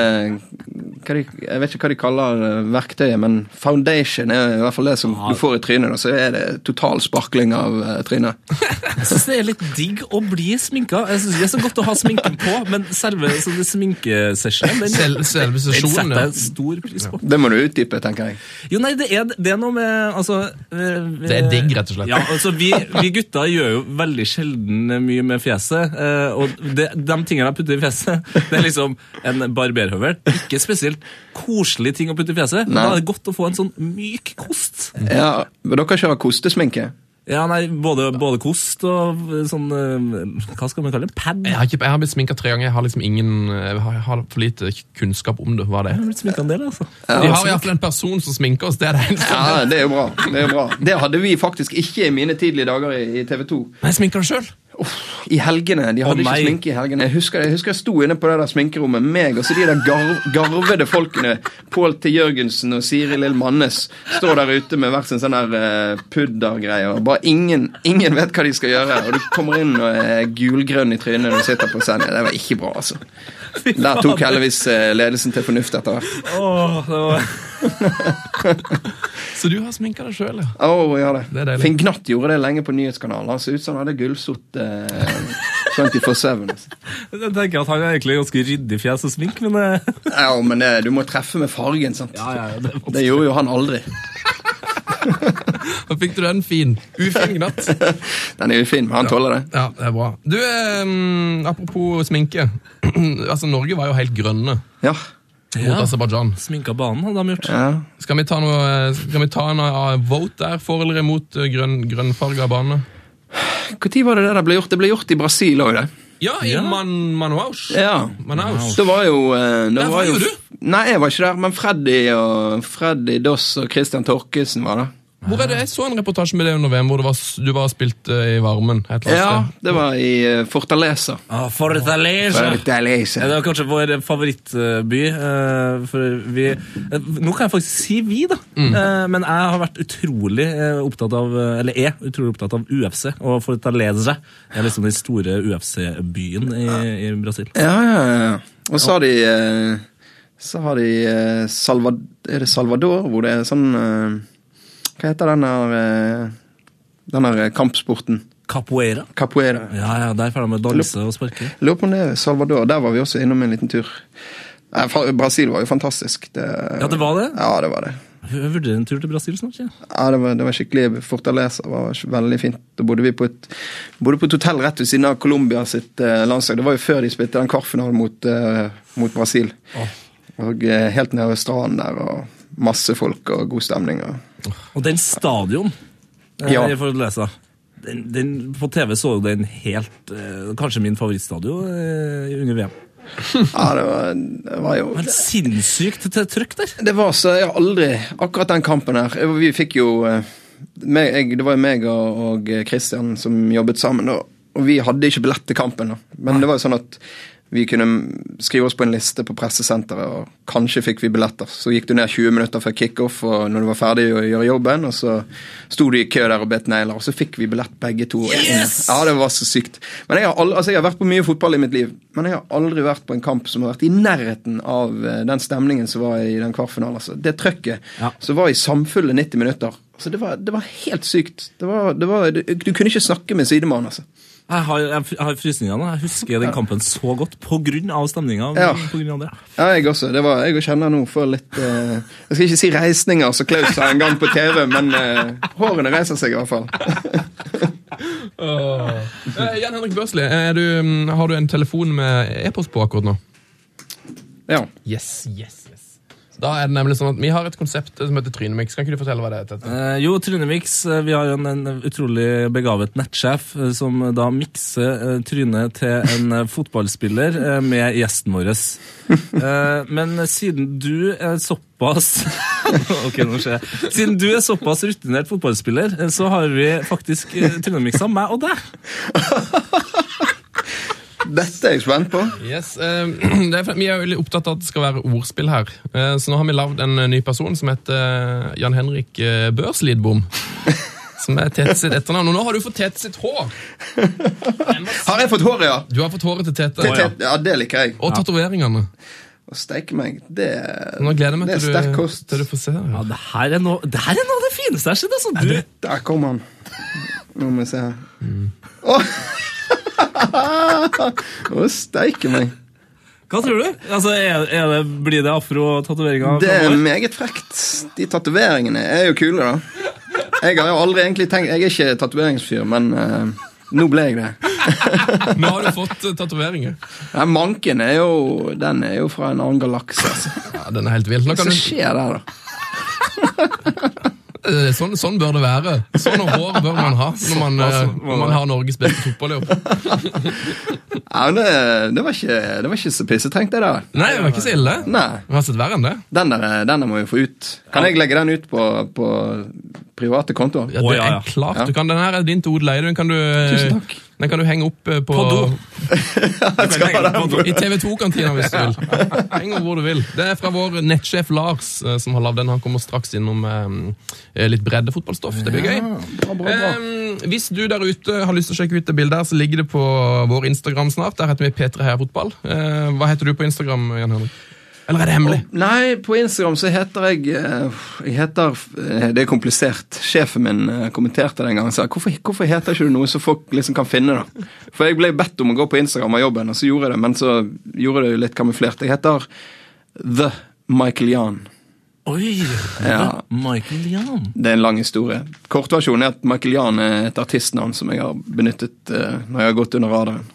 hva de, jeg vet ikke hva de kaller eh, verktøyet, men foundation er i hvert fall det som du får i trynet. Da, så er det total sparkling av eh, trynet. Jeg syns det er litt digg å bli sminka. Jeg synes Det er så godt å ha sminken på, men selve sminkesessionen den, Sel selve sesjonen, setter jeg stor pris på. Det må du utdype, tenker jeg. Jo, nei, det er, det er noe med altså, vi, Det er digg, rett og slett. Ja, altså, vi, vi gutter gjør jo veldig sjelden mye med fjeset. eh, og det, de tingene jeg putter i fjeset, det er liksom en barberhøvel. Ikke spesielt koselig ting å putte i fjeset. men Nei. Da er det godt å få en sånn myk kost. Ja, men Dere kjører kostesminke? Ja, nei, både, både kost og sånn eh, Hva skal man kalle det? Pad? Jeg har, ikke, jeg har blitt sminka tre ganger. Jeg har liksom ingen Jeg har, jeg har for lite kunnskap om det. Hva det Jeg er. har blitt sminka en del, altså. Vi har iallfall en person som sminker oss. Det er det eneste. Ja, det er jo bra. Det er jo bra. Det hadde vi faktisk ikke i mine tidlige dager i, i TV 2. Men jeg sminker det sjøl. I helgene. De hadde oh, ikke sminke i helgene. Jeg husker, jeg husker jeg sto inne på det der sminkerommet, meg og så de der garv, garvede folkene. Pål T. Jørgensen og Siri Lill Mannes står der ute med hver sin sånn der uh, puddergreie. Bare ingen, ingen vet hva de skal gjøre. Og du kommer inn og er gulgrønn i trynet når du sitter på scenen. Det var ikke bra, altså. Der tok heldigvis eh, ledelsen til fornuft etter hvert. Åh, det var... Så du har sminka deg sjøl, ja. Oh, ja det. Det er. Finn Gnatt gjorde det lenge på nyhetskanalen. Han så ut som han hadde gullsott eh, 24-7. altså. Jeg tenker at han er egentlig ganske ryddig fjes og smink, men eh, Ja, men det, du må treffe med fargen, sant. ja, ja, det, Det gjorde jo han aldri. Da fikk du den fin. Ufin gnatt. Den er ufin, men han tåler det. Ja, det er bra. Du, eh, apropos sminke. altså, Norge var jo helt grønne Ja. mot Ja. Aserbajdsjan. Sminka banen hadde de gjort. ja. Skal vi ta noe Skal vi ta en uh, vote der? For eller imot uh, grønn, grønnfarga bane? Når var det det ble gjort? Det ble gjort i Brasil òg, det. Ja, i Ja. Man, Manaus. Ja. Manaus. Det var jo eh, det var jo du. Nei, jeg var ikke der, men Freddy og Freddy Doss og Christian Torkesen var der. Hvor er det? Jeg så en reportasje med deg under VM hvor du var, du var spilt uh, i varmen. et eller Ja, sted. det var i eh, Fortaleza. Ah, Fortaleza! Fortaleza. Ja, Det var kanskje vår favorittby. eh, For vi eh, Nå kan jeg faktisk si vi, da. Eh, Men jeg har vært utrolig eh, opptatt av Eller er utrolig opptatt av UFC. Og Fortaleza er liksom den store UFC-byen i, i Brasil. Ja, ja, ja. Og så har de eh, Så har de eh, Salva, det Salvador, hvor det er sånn eh, Hva heter den der eh, Den der kampsporten? Capoeira. Capoeira. Ja, ja, Der får de med danse og sparke. Lurer på om det er Salvador. Der var vi også innom en liten tur. Brasil var jo fantastisk. Det, Ja, det var det? Ja, det var det. Jeg vurderer en tur til Brasil snart. Ja. Ja, det var, det var skikkelig Fortaleza var veldig fint. Da bodde vi på et, bodde på et hotell rett ved siden av Colombia sitt eh, landslag. Det var jo før de spilte den kvartfinalen mot, eh, mot Brasil. Og eh, helt nede ved stranden der, og masse folk og god stemning. Og... Og den stadion ja. Ja. i lese, den, den, På TV så jo den helt eh, Kanskje min favorittstadion eh, under VM. Ja, det var, det var jo Helt sinnssykt til trøkk der. Det var så Jeg har aldri Akkurat den kampen her eh, Vi fikk jo eh, meg, Det var jo meg og, Christian som jobbet sammen, og vi hadde ikke billett til kampen. Da. Men det var jo sånn at vi kunne skrive oss på en liste på pressesenteret, og kanskje fikk vi billetter. Så gikk du ned 20 minutter før kickoff og når du var ferdig å gjøre jobben, og så sto du i kø der og bet negler, og så fikk vi billett begge to. Yes! Ja, det var så sykt. Men jeg har, aldri, altså jeg har vært på mye fotball i mitt liv, men jeg har aldri vært på en kamp som har vært i nærheten av eh, den stemningen som var i den kvartfinalen. Altså. Det trøkket Ja. som var i samfulle 90 minutter. Altså, det, var, det var helt sykt. Det var, det var, du, du kunne ikke snakke med sidemannen, altså. Jeg har, jeg, har frysninger nå. Jeg husker den kampen så godt av stemninga. Ja. På grunn av det. Ja, jeg også. Det var, jeg kjenner nå for litt uh, Jeg skal ikke si reisninger, som Klaus sa en gang på TV, men uh, hårene reiser seg i hvert fall. Eh, Jan Henrik Børsli, er du, mm, har du en telefon med e-post på akkurat nå? Ja. Yes, yes, yes. Da er det nemlig sånn at Vi har et konsept som heter Trynemix. Kan ikke du fortelle hva det heter? Eh, jo, Trynemix. eh, Vi har en, en utrolig begavet nettsjef eh, som da mikser eh, trynet til en fotballspiller med gjesten vår. Eh, men siden du er såpass Ok, nå skjer jeg. Siden du er såpass rutinert fotballspiller, så har vi faktisk Trynemiksa meg og deg. Dette er jeg spent på. Yes, eh, det er, Vi er veldig opptatt av at det skal være ordspill her. Eh, så nå har vi lagd en eh, ny person som heter eh, Jan Henrik eh, Børslidbom. Som er Tete sitt etternavn. Og nå har du fått Tete sitt hår! Har jeg fått håret, ja? Du har fått håret til Tete. Det, det, ja, det liker jeg. Og tatoveringene. Å steike meg, det, Nå gleder jeg meg det er til sterk du, kost. til du får se. Ja, Ja. det her er noe det, her er noe av det fineste jeg har sett. Altså. Du, Der kom han. Nå må vi se her. Mm. Å, Å steike meg. hva tror du? Altså, er, er det, blir det afro-tatoveringer? Det er meget frekt. De tatoveringene er jo kule, da. Jeg har jo aldri egentlig tenkt Jeg er ikke tatoveringsfyr, men uh, nå ble jeg det. Nå har du fått uh, tatoveringer. Ja, manken er jo Den er jo fra en annen galakse. Altså. Ja, den er helt vill. Hva skjer der, da? Eh, Sånn, sånn bør det være. Sånn hår bør man ha når man, eh, når man har Norges beste fotballjobb. Ja, men det, det, var ikke, det var ikke så pissetrengt, det der. Nei, det var ikke så ille. Nei. Vi har sett verre enn det. Den der, den der må vi få ut. Kan jeg legge den ut på, på private kontoer? Ja, det er klart du kan. Den her er din til odel Eidun. Kan du eh, Tusen takk. Den kan du henge opp eh, på, På do. I TV 2-kantina hvis du vil. Heng opp hvor du vil. Det er fra vår nettsjef Lars eh, som har lagd den. Han kommer straks innom eh, litt breddefotballstoff. Det blir gøy. Eh, hvis du der ute har lyst til å sjekke ut det bildet, her, så ligger det på vår Instagram snart. Der heter vi P3 Heia Fotball. Eh, hva heter du på Instagram, Jan Henrik? Eller er det hemmelig? Nei, på Instagram så heter jeg eh, Jeg heter eh, Det er komplisert. Sjefen min kommenterte kommenterte den gangen og sa hvorfor, hvorfor heter ikke du noe som folk liksom kan finne da? For jeg ble bedt om å gå på Instagram av jobben, og så gjorde jeg det, men så gjorde det litt kamuflert. Jeg heter The Michael Jan. Oi! Ja. Michael Jan. Det er en lang historie. Kortversjonen er at Michael Jan er et artistnavn som jeg har benyttet eh, når jeg har gått under radaren.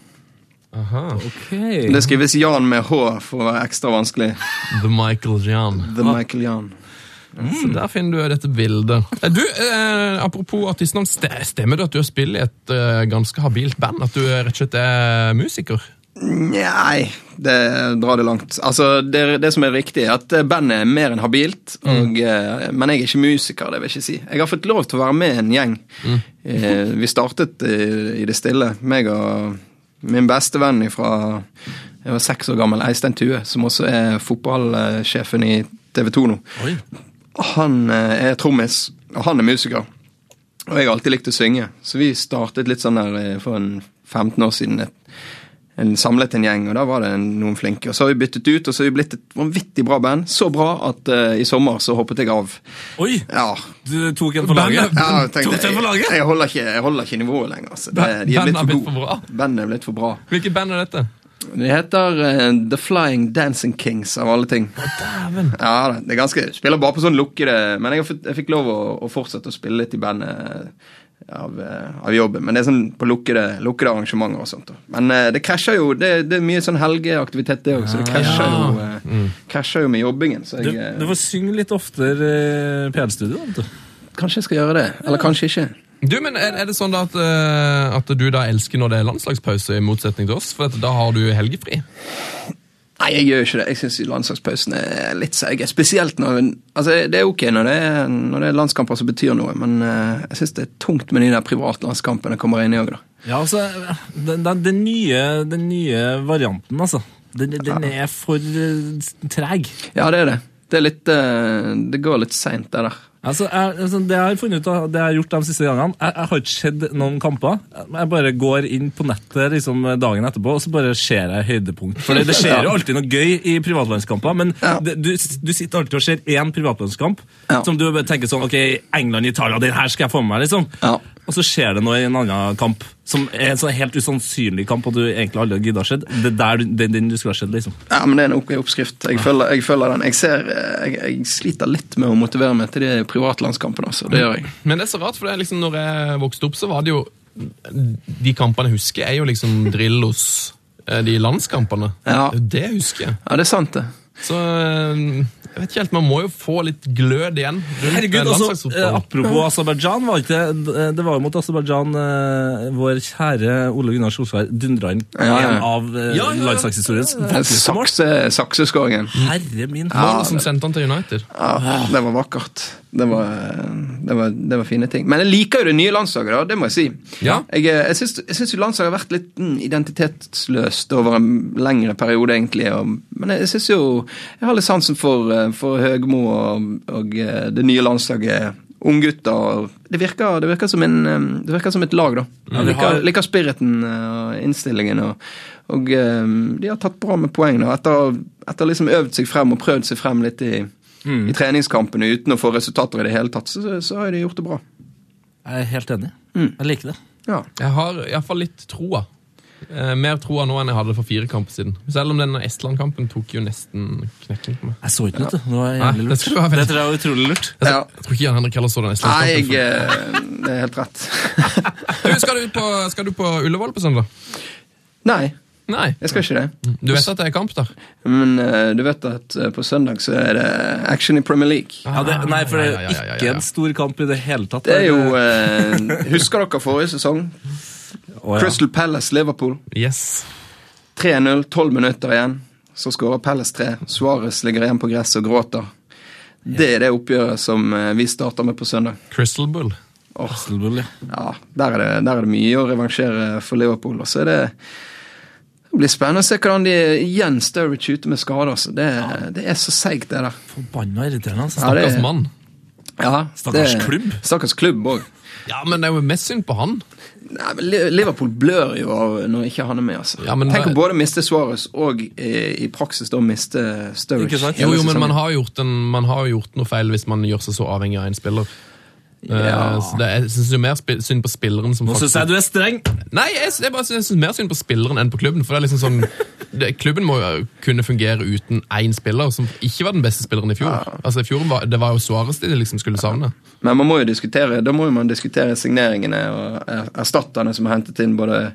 Aha. Okay. Det skrives Jan med H for å være ekstra vanskelig. The Michael Jan. The Michael Jan. Så der finner du dette bildet. Eh, Du, eh, Apropos artistnavn, ste- stemmer det at du har spilt i et eh, ganske habilt band? At du rett og slett er musiker? Nei, det drar det langt. Altså, det, det som er riktig, er at bandet er mer enn habilt. Og, eh, men jeg er ikke musiker, det vil jeg ikke si. Jeg har fått lov til å være med i en gjeng. Eh, vi startet i, i det stille. Meg og min beste venn fra jeg var seks år gammel, Eistein Tue, som også er fotballsjefen i TV 2 nå. Oi. Han eh, er trommis, og han er musiker. Og jeg har alltid likt å synge, så vi startet litt sånn der eh, for en 15 år siden. Et, en samlet en gjeng, og da var det noen flinke. Og Så har vi byttet ut, og så har vi blitt et vanvittig bra band. Så bra at uh, i sommer så hoppet jeg av. Oi! Ja, Du tok en for laget. ja jeg tenkte? Jeg, jeg, holder ikke, jeg holder ikke nivået lenger. Altså. Det, de er blitt for blitt for bra. Bandet er blitt for bra. Hvilket band er dette? De heter uh, The Flying Dancing Kings, av alle ting. Dæven. Ja, det er ganske, Spiller bare på sånn lukkede Men jeg fikk lov å, å fortsette å spille litt i bandet av, eh, av jobben. Men det er sånn på lukkede, lukkede arrangementer og sånt. da. Men uh, det krasjer jo. Det, det er mye sånn helgeaktivitet, det òg, så det krasjer, Ja. jo, eh, krasjer jo med jobbingen. Så Du, jeg eh, du får synge litt oftere PL-studio. kanskje jeg skal gjøre det. Eller kanskje ikke. Du, men Er, er det sånn da at, at du da elsker når det er landslagspause, i motsetning til oss? For at da har du helgefri? Nei, jeg gjør ikke det. Jeg syns landslagspausen er litt seig. Spesielt når Altså, det er ok når det er, når det er landskamper som betyr noe, men eh, jeg syns det er tungt med de der privatlandskampene kommer inn i òg, da. Ja, altså, den, den, den, nye, den nye varianten, altså. Den, er for eh, treg. Ja, det er det. Det er litt eh, Det går litt seint, det der. Altså, jeg, altså, det jeg har funnet ut av, det jeg har gjort de siste gangene Jeg, jeg har ikke sett noen kamper. Jeg bare går inn på nettet liksom, dagen etterpå og så bare ser jeg høydepunkt. For det, det skjer jo alltid noe gøy i privatlandskamper, men Ja. det, du, du sitter alltid og ser én privatlandskamp Ja. som du tenker sånn Ok, England-Italia, den her skal jeg få med meg, liksom. Ja. Og så skjer det noe i en annen kamp som er en sånn helt usannsynlig kamp, og du egentlig aldri har å se. Det er den, den du skulle ha sett, liksom. Ja, men det er en ok oppskrift. Jeg følger, jeg følger den. Jeg, ser, eh, jeg, jeg sliter litt med å motivere meg til de privatlandskampene. Altså. Det gjør jeg. Men det er så rart, for det er liksom, når jeg vokste opp, så var det jo De kampene jeg husker, er jo liksom Drillos, eh, de landskampene. Ja. Det husker jeg. Ja, det er sant, det. Så eh, jeg vet ikke helt, man må jo få litt glød igjen. Herregud, eh, altså, eh, Apropos Aserbajdsjan, var ikke det, det var jo mot Aserbajdsjan eh, vår kjære Ole Gunnar Solskjær dundra inn Ja, ja. en av eh, Ja, ja, ja. landslagshistoriens mål. Sakse, sakseskåringen. Herre min Målet som sendte han til United. Ja, det var vakkert. Det var, det, var, det var fine ting. Men jeg liker jo det nye landslaget, da. Det må jeg si. Ja. Jeg, eh, jeg syns jeg syns jo landslaget har vært litt mm, identitetsløst over en lengre periode, egentlig. Og, men jeg syns jo Jeg har litt sansen for, eh, for Høgmo og, og eh, det nye landslaget. Unggutter. Det virker, det, virker som en, eh, det virker som et lag, da. Jeg liker, liker spiriten eh, og innstillingen. Og, og eh, de har tatt bra med poeng. Da. Etter, å liksom øvd seg frem og prøvd seg frem litt i, i treningskampene uten å få resultater i det hele tatt, så, så har de gjort det bra. Jeg er helt enig. Mm. Jeg liker det. Ja. Jeg har iallfall litt troa. Eh, mer troa nå enn jeg hadde for fire kamper siden. Selv om den Estland-kampen tok jo nesten knekken på meg. Jeg så ikke noe. Det var jævlig lurt. Dette er Det tror jeg var utrolig lurt. Jeg, Ja. jeg tror ikke Jan Henrik heller så den Estland-kampen. jeg, eh, det er helt rett. Du, skal, du på, skal du på Ullevål på søndag? Nei. Nei. Jeg skal ikke det. Du vet at det er kamp der? Men uh, du vet at uh, på søndag så er det action i Premier League. Ja, det, nei, for det er ja, ja, ja, ikke ja. en stor kamp i det hele tatt. Det er jo uh, Husker dere forrige sesong? Å, ja. Crystal Palace Liverpool. Yes. 3-0, 12 minutter igjen. Så skårer Palace 3. Suárez ligger igjen på gresset og gråter. Det er det oppgjøret som eh, vi starter med på søndag. Crystal Bull. Oh. Crystal Bull, ja. ja, der er, det, der er det mye å revansjere for Liverpool. Og så er det det blir spennende å se hvordan de igjen Sturridge ute med skader. Altså. Det, det er så seigt, det der. Forbanna irriterende. Altså. Ja, Stakkars mann. Ja, Stakkars det- klubb. Stakkars klubb òg. Ja, men det er jo mest synd på han. Nei, men Liverpool blør jo av når ikke han er med. altså. Ja, men Tenk å både miste Suárez og i, i praksis da miste Sturridge. Jo, jo, men man har, gjort en, man har gjort noe feil hvis man gjør seg så avhengig av en spiller. Eh, Ja. så det, jeg syns mer synd på spilleren som Nå syns jeg du er streng! Nei, jeg, jeg, bare, syns mer synd på spilleren enn på klubben. For det er liksom sånn det, Klubben må jo kunne fungere uten én spiller, som ikke var den beste spilleren i fjor. Altså i fjor var, Det var jo Suárez de liksom skulle savne. Men man må jo diskutere, da må man diskutere signeringene og er- erstatterne som har hentet inn. Både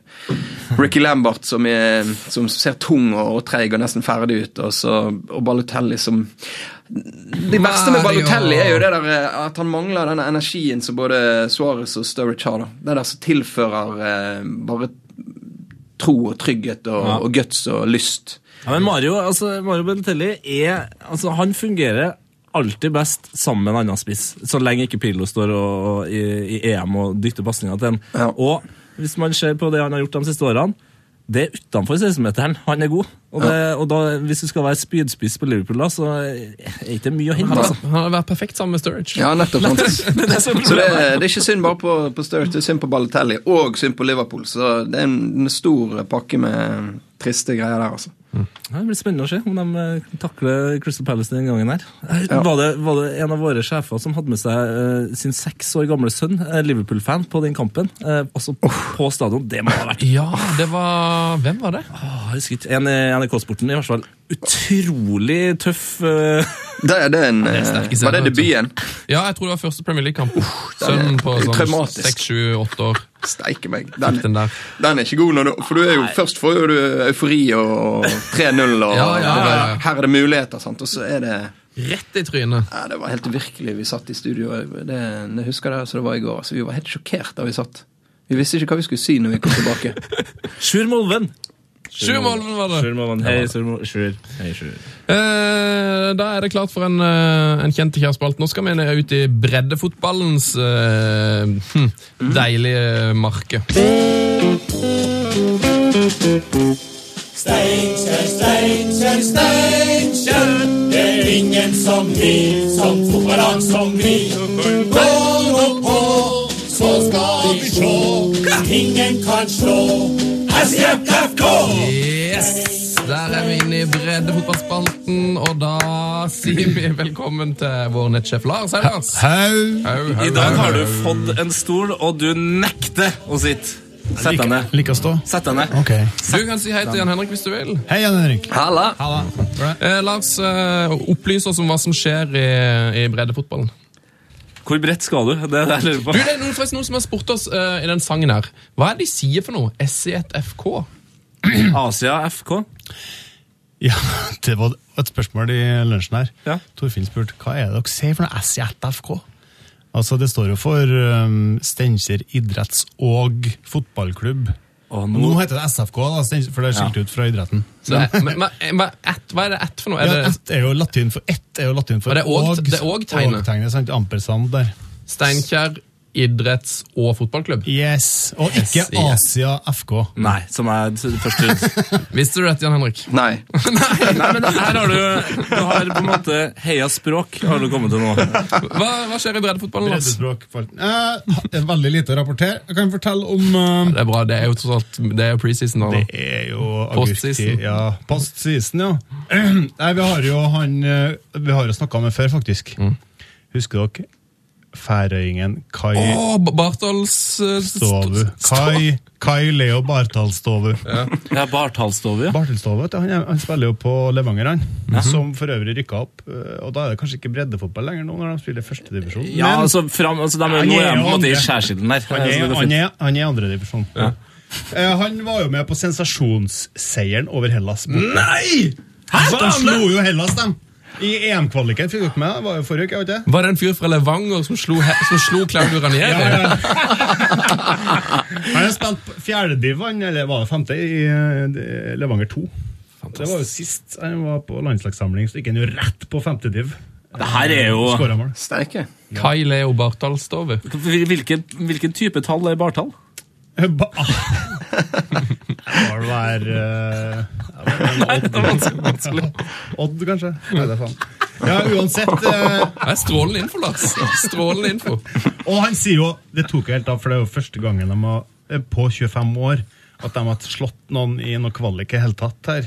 Ricky Lambert, som, er, som ser tung og, og treig og nesten ferdig ut, og, så, og Balotelli som Det verste med Balotelli er jo det der eh, at han mangler denne energien som både Suárez og Sturridge har. Det der som tilfører eh, bare tro og trygghet og, Ja. og guts og lyst. Ja, men Mario, altså, Mario Balotelli er altså, Han fungerer alltid best sammen med en annen spiss, så lenge ikke Pirlo står og, og, i, i EM og dytter pasninger til en. Ja. Og hvis man ser på det han har gjort de siste årene, det er utenfor 16-meteren han er god. Og, det, og da, hvis du skal være spydspiss på Liverpool, da, så er det ikke mye å hente. Han har, Altså. han har vært perfekt sammen med Sturridge. Ja, nettopp. sant. Det er det Så det, det er ikke synd bare på, på Sturridge, det er synd på Balotelli og synd på Liverpool. Så det er en, en stor pakke med triste greier der, altså. Ja, det blir spennende å se om de eh, takler Crystal Palace den gangen her. Eh, Ja. Var, det, var det en av våre sjefer som hadde med seg uh, sin seks år gamle sønn, Liverpool-fan, på den kampen? Eh, også på stadion. Det må ha vært Ja, det var Hvem var det? Oh, jeg husker ikke. En i NRK-sporten, i hvert fall. Utrolig tøff uh... Det er den, en det sterke var det debuten? Ja, jeg tror det var første Premier League-kamp. Sønnen på sånn seks, sju, åtte år. Steike meg. Den, Den der. den er ikke god, når du, for du er jo, først får jo du eufori og 3-0, og Ja, ja, ja, ja. her er det muligheter, sant? og så er det Rett i trynet. ja, Det var helt virkelig. Vi satt i studio, det, jeg husker det som det var i går. Altså, vi var helt sjokkert da vi satt. Vi visste ikke hva vi skulle si når vi kom tilbake. Sjur Molven. Sju var det! Sjurmalven. Hei, Sjur. Hei, Sjur. Eh, da er det klart for en, eh, en kjent kjærspalt. Nå skal vi ned ut i breddefotballens eh, hm, deilige marke. Steinkjer, Steinkjer, Steinkjer. Det er ingen som vi, som fotballag som vi. Gå nå på, så skal vi sjå. Ingen kan slå SJFK. Yes! Der er vi inne i breddefotballspalten, og da sier vi velkommen til vår nettsjef Lars. Hei, Lars. Hei. I dag har du fått en stol, og du nekter å sitte. Sett deg ned. Like å stå. Sett deg ned. Okay. Du kan si hei til Jan Henrik hvis du vil. Hei, Jan Henrik. Halla! Halla. Eh, Lars, eh, opplys oss om hva som skjer i, i breddefotballen. Hvor bredt skal du? Det er det jeg lurer Du, det er noen, noen som har spurt oss uh, i den sangen her. Hva er det de sier for noe? SC1FK? Asia FK. Ja, det var et spørsmål i lunsjen her. Ja. Torfinn spurte hva er det dere sier for noe SJFK? Altså, det står jo for um, Steinkjer idretts- og fotballklubb. Og Nå nå, heter det SFK, da, for det er skilt ut fra idretten. Så, men, men, ett- hva er det ett for noe? Er Ja, ett er jo latin for ett er jo latin for Og det er og tegnet. Ampersand der. Steinkjer idretts- og fotballklubb? Yes. Og ikke Yes. Asia FK. nei, som er først ut. Visste du dette, Jan Henrik? Nei. Nei, men her har du Du har på en måte heia språk, har du kommet til nå. Hva, hva skjer i breddefotballen? Breddespråk. Eh, veldig lite å rapportere. Jeg kan fortelle om eh, Det er bra, det er jo tross alt Det er jo preseason. Det er jo Postseason. Ja, postseason, ja. Nei, vi har jo han eh, Vi har jo snakka med før, faktisk. Husker dere færøyingen Kai Åh, Bartals eh, Stovu? Kai, Kai Leo Bartalstovu. Ja, Bartalstove, ja. Bartelstovu, vet du, han, han spiller jo på Levanger, han. Som for øvrig rykka opp. eh, Og da er det kanskje ikke breddefotball lenger nå, når de spiller førstedivisjon. Ja, altså, fram, altså de, Han Nå er de på en måte i skjærsilden der. han er, Så det går han er, han er andredivisjon. Ja. Uh, han var jo med på sensasjonsseieren over Hellas. Nei! Hæ? De han slo jo Hellas, dem. I EM-kvaliken. Fikk dere med? Var jo forrige uke, ikke? Var det en fyr fra Levanger som slo, som slo Claudio Ranieri? Ja, ja. Han har spilt fjerdediv, eller var det femte, i eh, Levanger 2. Det var jo sist han var på landslagssamling, så gikk han jo rett på femtediv. Det her er jo sterke. Ja. Kai Leo Bartdal Stove. Hvilken, hvilken type tall er bartall? Er være eh, ja, det var en Odd, Odd, kanskje? Nei, det er faen. Ja, uansett. eh, Det er strålende info, Lars. Strålende info. Og han sier jo Det tok jeg helt av, for det er jo første gangen de har, eh, på 25 år at de har slått noen i noe kvalik i hele tatt her.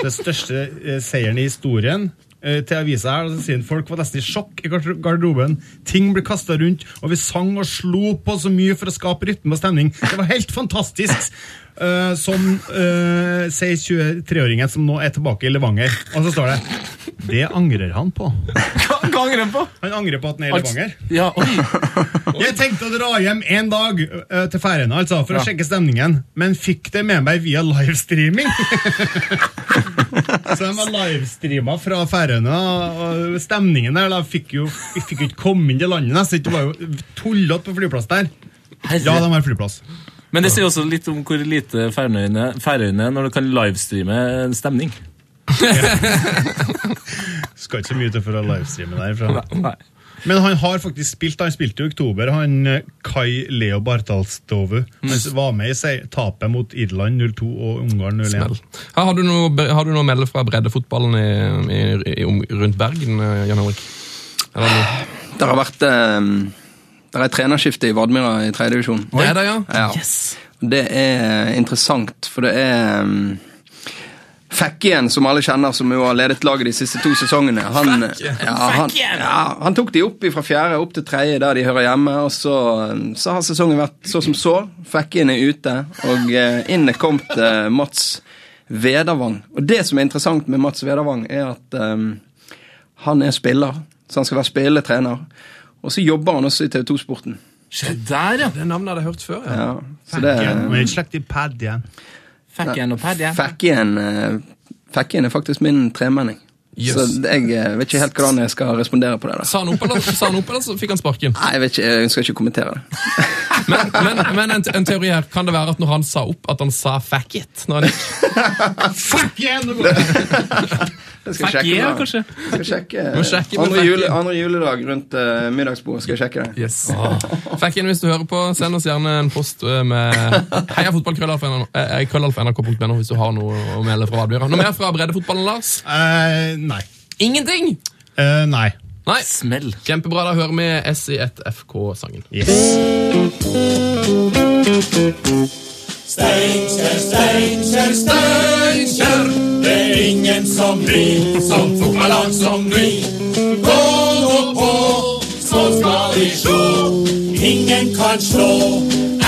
Det største eh, seieren i historien. Eh, Til avisa her, og så sier han folk var nesten i sjokk i garderoben. Ting ble kasta rundt, og vi sang og slo på så mye for å skape rytme og stemning. Det var helt fantastisk! Uh, som uh, sier 23-åringen som nå er tilbake i Levanger. Og så står det Det angrer han på. Hva angrer han på? Han angrer på at han er i Levanger. Ja, oi. Jeg tenkte å dra hjem en dag uh, til Færøyene altså, for å sjekke stemningen, men fikk det med meg via livestreaming. Så de var livestreama fra Færøyene, og stemningen der da fikk jo fikk ikke komme inn til landet nesten. Det var jo tullete på flyplass der. Ja, de har flyplass. Men det sier også litt om hvor lite Færøyene er når du kan livestreame en stemning. Skal ikke så mye til for å livestreame derfra. Nei. Men han har faktisk spilt, han spilte i oktober, han eh, Kai Leo Bartalstovu. Han var med i seg, tapet mot Irland 0-2 og Ungarn 0-1. Smell. Her, har, du noe, har du noe å melde fra breddefotballen i, i, i, om- rundt Bergen, eh, Jan Henrik? Det har vært eh, Det er et trenerskifte i Vadmyra i tredje divisjon. Det er det, ja? Ja. Det er interessant, for det er um, Fekkien, som alle kjenner, som jo har ledet laget de siste to sesongene. Han, ja, han, ja, han tok de opp fra fjerde opp til tredje, der de hører hjemme. og Så, så har sesongen vært så som så. Fekkien er ute, og eh, inn er kommet eh, Mats Vedervang. Og det som er interessant med Mats Vedervang, er at um, han er spiller, så han skal være spilletrener. Og så jobber han også i TV 2-sporten. Se der, ja! Det navnet hadde jeg hørt før. Ja. Ja, så det slekt i pad igjen. Fekken og pad, ja. Eh, er faktisk min tremenning. Yes. Så jeg eh, vet ikke helt hvordan jeg skal respondere på det. da. Sa han opp, eller, sa han opp, eller så fikk han sparken? Nei, jeg vet ikke, jeg ønsker ikke kommentere det. Men, men, men en, en teori her, kan det være at når han sa opp, at han sa 'fuck it'? Når han gikk? Fuck igjen! Det skal Fuck sjekke. yeah, kanskje? Skal jeg sjekke, Må sjekke andre, jule, andre juledag rundt uh, middagsbordet. skal jeg sjekke det. Yes. Fuck in hvis du hører på. Send oss gjerne en post eh, med heia fotballkrøllalfa.nrk.no hvis du har noe å melde fra Vadbyra. Noe mer fra breddefotballen, Lars? Eh, nei. Ingenting! Eh, nei. Nei. Smell. Kjempebra. Da hører vi SI1FK-sangen. Yes. Steinkjer, Steinkjer, Steinkjer. Det er ingen som vi, som fotballag som vi. Gå nå på, så skal vi slå. Ingen kan slå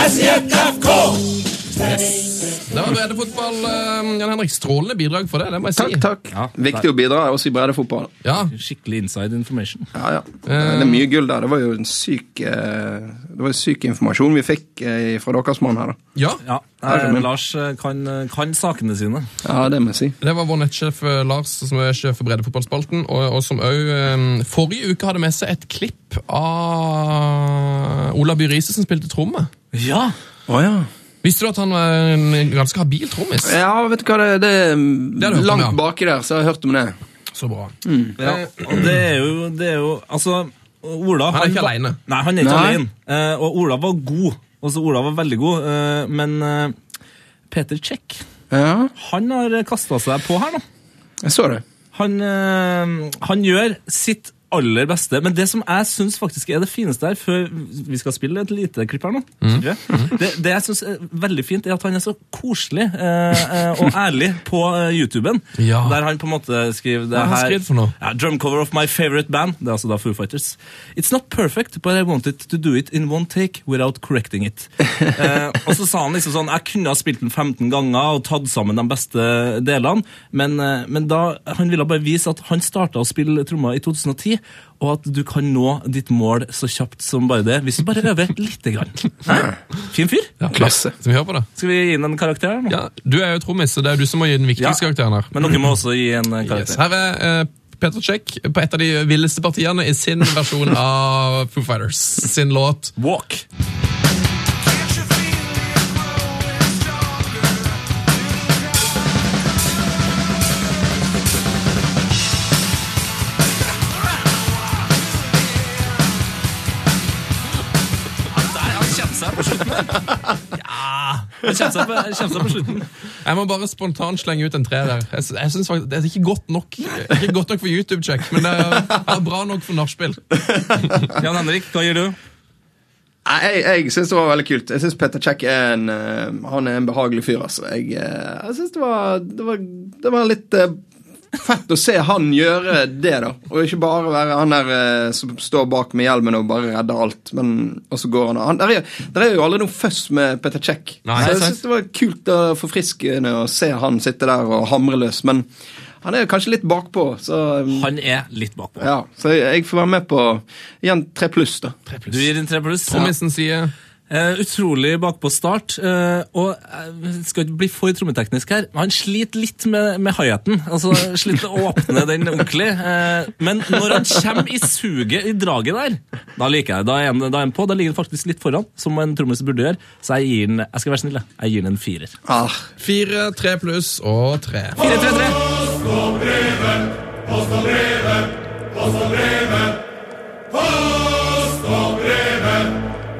SJFK. Det var breddefotball. eh, Jan Henrik, Strålende bidrag for det. det må jeg si. Takk, takk. Ja, Viktig å bidra også i breddefotball. Ja, Skikkelig inside information. Ja, ja. Det er mye gull der. Det var jo en syk, eh, det var jo syk informasjon vi fikk eh, fra deres mann her. da. ja. Ja, eh, Lars eh, kan, kan sakene sine. Ja, det må jeg si. Det var vår nettsjef eh, Lars, som er sjef for breddefotballspalten, og, og som òg forrige uke hadde med seg et klipp av Ola By Riise som spilte tromme. Ja! Oh, ja. Visste du at han var en ganske habil trommis? Ja, vet du hva, det, det er har om, langt ja. baki der, så har jeg hørt om det. Så bra. ja. Og det er jo, det er jo Altså, Ola Han er ikke aleine. alene. Nei, han er ikke aleine. alene. Eh, og Ola var god. Altså, Ola var veldig god, uh, men uh, Peter Check Ja, han har kasta seg på her nå. jeg så det. Han, han gjør sitt aller beste, men det som jeg syns faktisk er det fineste her, før vi skal spille et lite klipp her nå Mm. jeg, det, det jeg syns er veldig fint, er at han er så koselig eh, eh, og ærlig på eh, YouTuben. Ja. Der han på en måte skriver det Hva har han her for noe? Ja, Drum cover of my favorite band. Det er altså da Foo Fighters. It's not perfect, but I wanted to do it in one take without correcting it. eh, og så sa han liksom sånn Jeg kunne ha spilt den 15 ganger og tatt sammen de beste delene, men, eh, men da han ville bare vise at han starta å spille trommer i 2010. tid, og at du kan nå ditt mål så kjapt som bare det, hvis du bare øver lite grann. Hæ? Fin fyr. Klasse. Skal vi høre på det? Skal vi gi den en karakter? nå? Ja, Du er jo trommis, så det er du som må gi den viktigste Ja. karakteren her. Men dere må også gi en karakter. Yes. Her er Uh, Peter Check på et av de villeste partiene i sin versjon av Foo Fighters sin låt Walk. Ja, Det kommer seg på, seg på slutten. Jeg må bare spontant slenge ut en tre der. Jeg, jeg synes faktisk, Det er ikke godt nok Ikke godt nok for YouTube-check, men det er, er bra nok for nachspiel. Jan Henrik, hva gjør du? Jeg, jeg syns det var veldig kult. Jeg syns Petter Check er en eh, Han er en behagelig fyr, altså. Jeg, eh, jeg syns det var Det var, det var litt eh, fett å se han gjøre det, da. Og ikke bare være han der eh, som står bak med hjelmen og bare redder alt, men og så går han han, der, er, der er jo aldri noe føss med Peter Check. Nei, så jeg syns det var kult og forfriskende å se han sitte der og hamre løs. Men han er kanskje litt bakpå, så um, Han er litt bakpå. ja, Så jeg, jeg får være med på igjen tre pluss, da. Du gir en tre pluss. Ja. sier Eh, utrolig bakpå start. Uh, og jeg skal ikke bli for trommeteknisk her, han sliter litt med, med hi-haten. Altså, sliter å åpne den ordentlig. Uh, men når han kommer i suget, i draget der, da liker jeg det. Da er han, på. Da ligger han faktisk litt foran, som en trommis burde gjøre. Så jeg gir den, jeg skal være snill, jeg. gir den en firer. Ah, fire, tre pluss og tre. Fire, tre, tre.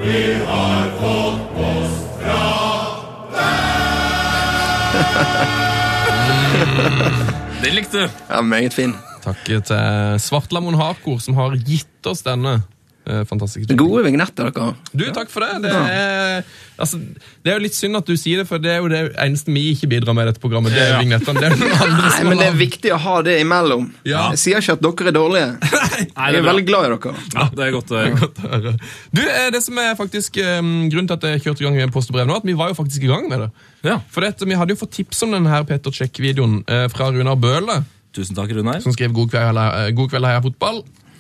Den likte du. ja, meget fin. Takket til Svartlamon Hardcore, som har gitt oss denne eh, fantastiske Gode vignetter dere. Du, takk for det. Det er, altså, det er jo litt synd at du sier det, for det er jo det eneste vi ikke bidrar med i dette programmet. Det er Ja. vignettene. Det er noen andre Nei, men det er viktig å ha det imellom. Ja. Jeg sier ikke at dere er dårlige. Nei, Jeg er er bra. veldig glad i dere. Ja, det er godt å høre. Godt å høre. Du, eh, det som er faktisk um, Grunnen til at jeg kjørte i gang med post og brev nå, at vi var jo faktisk i gang med det. Ja. For dette, Vi hadde jo fått tips om denne her Peter Check-videoen eh, fra Runar Bøhle, Tusen takk, Runar. som skrev 'God kveld, heia- god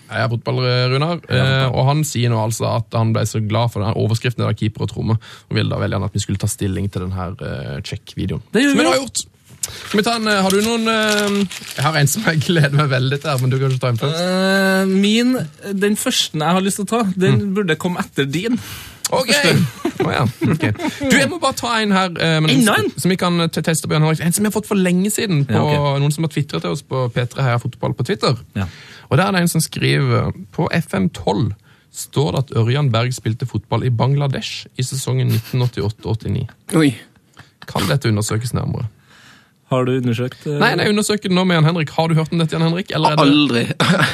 kveld er fotball'. Eh, Runar. Eh, og han sier nå altså at han ble så glad for den overskriften der keeper og tromme, og ville da veldig gjerne at vi skulle ta stilling til denne uh, check-videoen. Det Som vi har gjort. Skal vi ta en, eh, Har du noen eh, Jeg har en som jeg gleder meg veldig til, men du kan ikke ta en først. Eh, min, Den første jeg har lyst til å ta, den burde komme etter din. Ok! Oh, ja, okay. Du, Jeg må bare ta en her. eh, men, en? Som vi kan eh, teste på Henrik. En som vi har fått for lenge siden. På Ja, okay. Noen som har tvitret til oss på P3 Heia Fotball på Twitter. Ja. Og der er det en som skriver På FM12 står det at Ørjan Berg spilte fotball i Bangladesh i sesongen 1988-89. Oi. Kan dette undersøkes nærmere? Har du undersøkt? eh, Nei, jeg undersøker det nå med Jan Henrik. Har du hørt om dette, Jan Henrik? Eller er det... Aldri.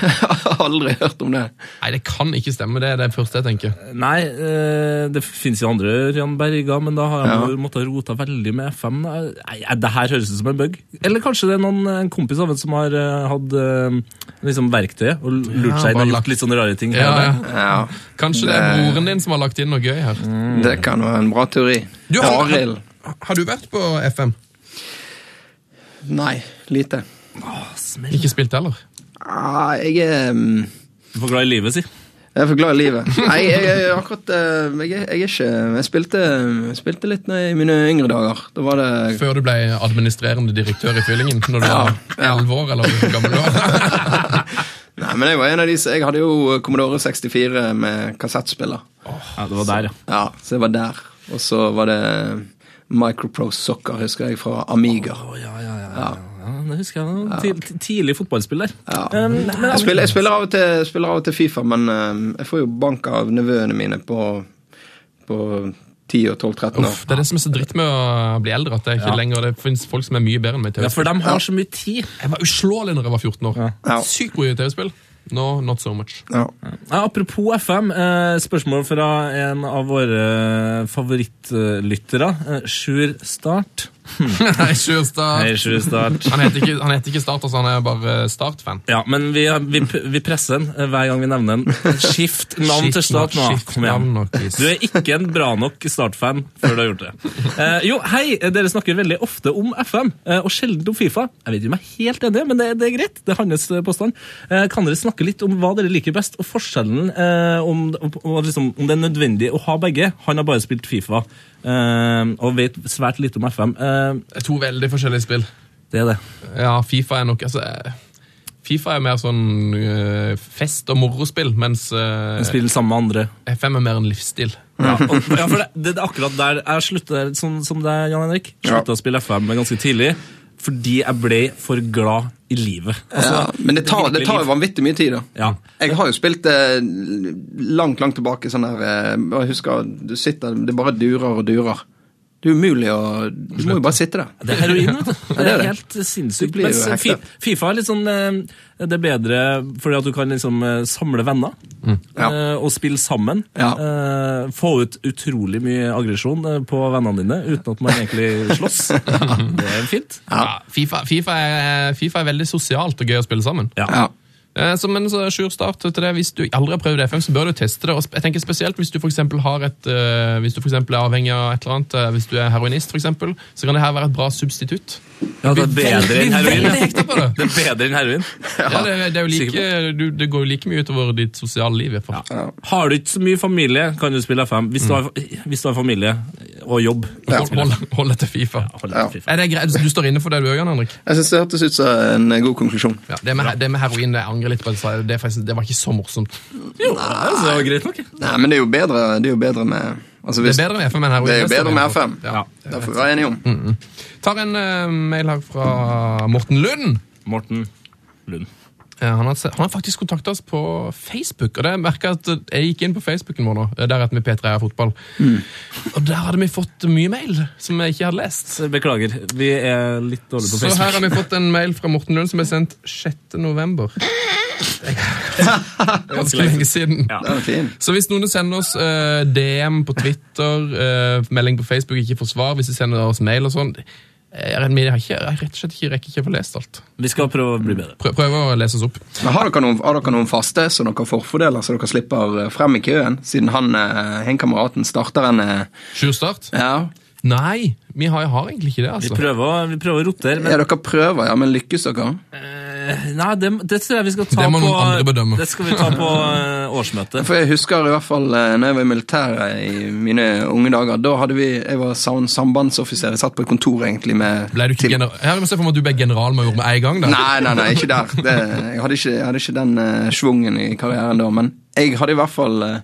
Aldri hørt om det. Nei, det kan ikke stemme. Det er det første jeg tenker. Nei, eh, det finnes jo andre Jan Berga, men da har han Ja. jo måttet rota veldig med FM. Nei, det her høres ut som en bug. Eller kanskje det er noen, en kompis av en som har eh, hatt eh, liksom verktøyet og lurt Ja, seg inn og lagt- litt sånne rare ting. Ja, her, ja. Ja, Kanskje det er broren din som har lagt inn noe gøy her. Det kan være en bra teori. Du, har, Arild. har, har du vært på FM? Nei, lite. Ikke spilt heller? Ah, jeg er um... Du får glad i livet, si. Jeg er for glad i livet. Nei, jeg, jeg, akkurat eh, jeg, jeg er ikke Jeg spilte, jeg spilte litt i mine yngre dager. Da var det Før du ble administrerende direktør i Fyllingen? Når du Ja, var ja. 11 år, eller hvor gammel du var? Nei, men jeg var en av de som Jeg hadde jo Commodore 64 med kassettspiller. Ja, det var der, ja. Ja, så jeg var der. Og så var det Microprose Soccer, husker jeg, fra Amiga. Oh, ja, ja, ja, ja. ja. Det husker jeg. Tid- Tidlig fotballspiller. Ja. Um, Jeg spiller, jeg spiller, av, og til, spiller av og til Fifa, men eh, jeg får jo bank av nevøene mine på, på 10 og 12-13 år. Uff, det er det som er så dritt med å bli eldre. at Det er ikke Ja. lenger, det finnes folk som er mye bedre enn meg ja, for de har så mye tid. Jeg var uslåelig når jeg var 14 år. Ja. Sykt god i TV-spill. Nå, not so much. Ja. Ja, apropos FM, eh, spørsmål fra en av våre favorittlyttere. Eh, Sjur Start. Hei, Sjurstad. Hei, Sjurstad. Han heter ikke, han heter ikke Start, altså, han er bare Start-fan. Ja, men vi, vi, vi presser den eh, hver gang vi nevner den. Skift navn Skift til Start nå. skift Kom igjen. Du er ikke en bra nok Start-fan før du har gjort det. Eh, jo, hei, dere snakker veldig ofte om FM, eh, og sjelden om Fifa. Jeg vet ikke om jeg er helt enig, men det, det er greit. Det er hans eh, påstand. Eh, kan dere snakke litt om hva dere liker best, og forskjellen eh, om, om, om, liksom, om det er nødvendig å ha begge? Han har bare spilt Fifa, eh, og vet svært lite om FM. Uh, Det er to veldig forskjellige spill. det er det. Ja, Fifa er nok altså, Fifa er mer sånn uh, fest- og morospill, mens uh, Han spiller sammen med andre. FM er mer en livsstil. Ja, og, ja for det, det er akkurat der jeg slutter, sånn som deg, Jan Henrik. Slutta å spille FM ganske tidlig fordi jeg ble for glad i livet. Altså, ja, men det tar, det tar vanvittig mye tid, da. Ja. Jeg har jo spilt eh, langt, langt tilbake sånn der eh, Jeg husker du sitter Det bare durer og durer. Det er umulig å Du må jo bare sitte der. Det er heroin, vet du. Det er helt sinnssykt. Men Mens Fifa er litt sånn eh, Det er bedre fordi at du kan liksom eh, samle venner Ja. eh, og spille sammen. Ja. Eh, Få ut utrolig mye aggresjon på vennene dine uten at man egentlig slåss. Det er fint. Ja, FIFA, FIFA, er, FIFA er veldig sosialt og gøy å spille sammen. Ja. Ja. Eh, Så, men så Sjur start til det. Hvis du aldri har prøvd FM, så bør du teste det. Og jeg tenker Spesielt hvis du for har et, eh, hvis du for er avhengig av et eller annet, eh, hvis du er heroinist, for eksempel, så kan det her være et bra substitutt. Ja, det er bedre enn heroin. det. Det er bedre enn heroin. Ja, det, det, er jo like, du, det går jo like mye utover ditt sosiale liv. i hvert fall. Har du ikke så mye familie, kan du spille FM. Hvis du har, hvis du har familie og jobb. Hold, hold, hold deg til Fifa. Hold til FIFA. Er det greit? Du står inne for det du gjør, Jan Henrik? Jeg syns det hørtes ut som en god konklusjon. Ja, det, med, det med heroin det jeg angrer litt på. Det, det, er faktisk, det var ikke så morsomt. Jo, altså, det var greit nok. Nei, men det er jo bedre, det er jo bedre med altså, Det hvis, er bedre med FM enn her. det er jo bedre jeg med. FM. Ja. Det får vi være enige om. Tar en uh, mail her fra Morten Lund. Morten Lund. Eh, Han har, han har faktisk kontakta oss på Facebook. og det jeg at Jeg gikk inn på Facebooken vår nå. eh, Der heter vi P3 er fotball. Og der hadde vi fått mye mail som jeg ikke hadde lest. Beklager, vi er litt dårlige på Facebook. Så her har vi fått en mail fra Morten Lund som er sendt 6. november. Ganske lenge siden. Ja. Så hvis noen sender oss eh, DM på Twitter, eh, melding på Facebook, ikke får svar, hvis de sender oss mail og sånn eh, jeg, jeg, har ikke, jeg rett og slett ikke, rekker ikke å få lest alt. Vi skal prøve å bli bedre. Prøv, prøv å lese oss opp. Men har dere, noen, har dere noen faste så dere forfordeler, så dere slipper eh, frem i køen? Siden han han kameraten starter en eh, Sjurstart? Ja. Nei, vi har, har egentlig ikke det, Vi altså. prøver, å- vi prøver å rotere, men ja, dere prøver, ja, men lykkes dere? eh, Nei, det, det tror jeg vi skal ta Det må på noen andre bedømme. Det skal vi ta på eh, årsmøtet. For jeg husker i hvert fall eh, når jeg var i militæret i mine unge dager. Da hadde vi, Jeg var sam- sambandsoffiser. Jeg satt på et kontor egentlig med Ble du ikke til- general... Må se for meg at du ble generalmajor med en gang. da. Nei, nei, nei, ikke der. Det, jeg, hadde ikke, jeg hadde ikke den uh, schwungen i karrieren da. Men jeg hadde i hvert fall eh,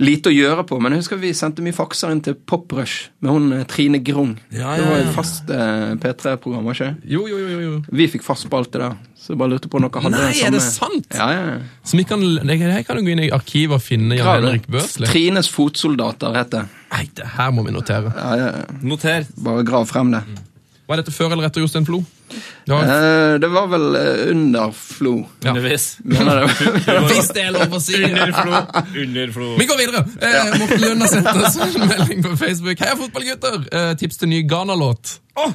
lite å gjøre på. Men jeg husker vi sendte mye fakser inn til Pop Rush med hun eh, Trine Grung. Ja, Det ja, var jo fast eh, P3-program, var ikke det? Jo, jo, jo, jo. Vi fikk fast spalte der. Så jeg bare lurte på om dere hadde Nei, den er det sant? Ja, ja, ja. Så vi kan, det, her kan du gå inn i arkivet og finne Jan Henrik Børsli. Trines fotsoldater heter det. Nei, det her må vi notere. Ja, ja, ja. Noter. Bare grav frem det. Var dette før eller etter Jostein Flo? Ja, Eh, det var vel eh, under Flo. Ja. Det. Hvis det er lov å si! det. Under Flo. Vi går videre. Eh, Morten Lund har sendt oss en melding på Facebook. Heia fotballgutter! Eh, tips til ny Ghana-låt. Åh!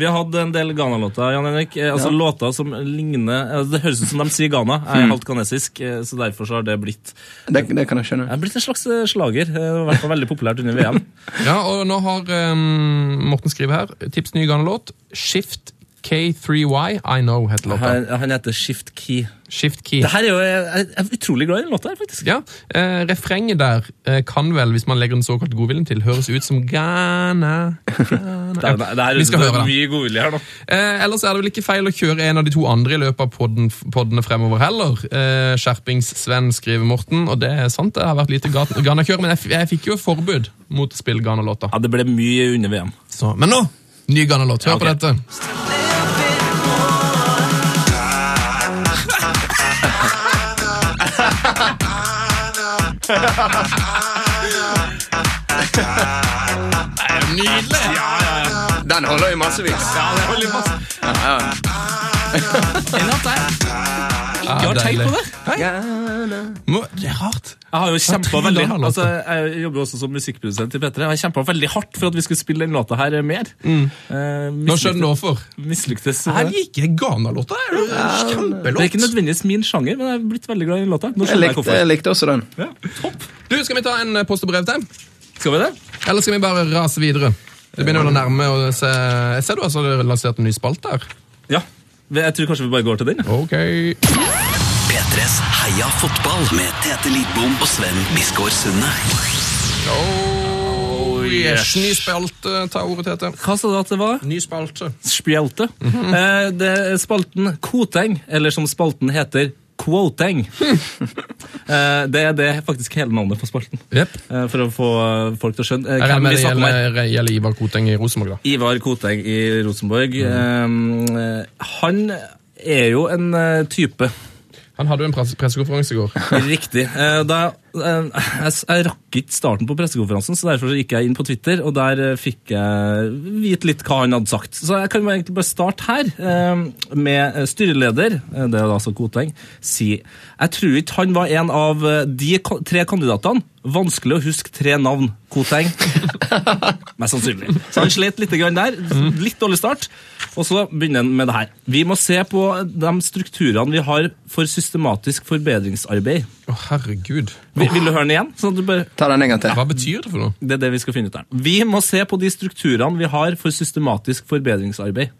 Vi har hatt en del Ghana-låter, Jan Henrik. Altså altså Låter som ligner altså, Det høres ut som de sier Ghana. Jeg er halvt ghanesisk, eh, så derfor så har det blitt Det, det kan jeg skjønne. Det er blitt en slags eh, slager. Eh, i hvert fall veldig populært under VM. Ja, og nå har um, Morten skrevet her tips ny Ghana-låt. Shift K3Y I Know heter låta. Han, han heter Shift Key. Shift Key. Det her er jo, jeg, er utrolig glad i den låta her, faktisk. Ja, eh, Refrenget der eh, kan vel, hvis man legger den såkalt godviljen til, høres ut som Ghana. Ghana. Ja, det, er, Vi skal det er mye godvilje her da. Eh, ellers er det vel ikke feil å kjøre en av de to andre i løpet av podden, poddene fremover heller. Eh, Skjerpings-Sven skriver Morten, og det er sant, det har vært lite Ga- Ghana-kjør, men jeg, jeg fikk jo forbud mot å spille Ghana-låta. Ja, Det ble mye under VM. Så, Men nå, ny Ghana-låt. Hør Ja, okay. på dette. Det er jo nydelig! Den holder i massevis. Ja, det holder i masse. Ja, ja. En låt der. Ikke har tenkt på det. Må, det er rart. Jeg har jo Ja, kjempa veldig hardt altså, Jeg jobber jo også som musikkprodusent i P3. Jeg har kjempa veldig hardt for at vi skulle spille den låta her mer. Mm. Eh, Nå skjønner du hvorfor. Mislyktes. Jeg liker Ghana-låta. Jo Det er ikke nødvendigvis min sjanger, men jeg er blitt veldig glad i den låta. Nå Jeg skjønner jeg likte, hvorfor. jeg likte også den. Du, Skal vi ta en eh, post og brev til? Skal vi det? Eller skal vi bare rase videre? Det begynner vel å nærme se Jeg ser du altså har lansert en ny spalte her. Ja. Jeg tror kanskje vi bare går til den. Ok. P3s Heia fotball med Tete Lidbom og Sven Biskår Sunde. Oh, yes. Ny spalte. Ta ordet, Tete. Hva sa du at det var? Ny spalte. Spjelte. eh, det er spalten Koteng, eller som spalten heter, Quoteng. eh, det er det faktisk hele navnet på spalten. Yep. Eh, for å få folk til å skjønne. Eh, Jeg hvem med det gjelder, gjelder Ivar Koteng i Rosenborg, da. Ivar Koteng i Rosenborg. Eh, han er jo en type Han hadde jo en presse- pressekonferanse i går. Riktig. Da, jeg, jeg rakk ikke starten på pressekonferansen, så derfor gikk jeg inn på Twitter, og der eh, fikk jeg vite litt hva han hadde sagt. Så jeg kan egentlig bare starte her, eh, med eh, styreleder, det er da altså Koteng, si Jeg tror ikke han var en av de tre kandidatene. Vanskelig å huske tre navn. Koteng. Mest sannsynlig. Så han slet litt der. Litt dårlig start. Og så begynner han med det her. Vi må se på de strukturene vi har for systematisk forbedringsarbeid. Å, herregud. Vil, vil du høre den igjen? Sånn at du bare... Ta den en gang til. Hva betyr det for noe? Det er det vi skal finne ut her. Vi må se på de strukturene vi har for systematisk forbedringsarbeid.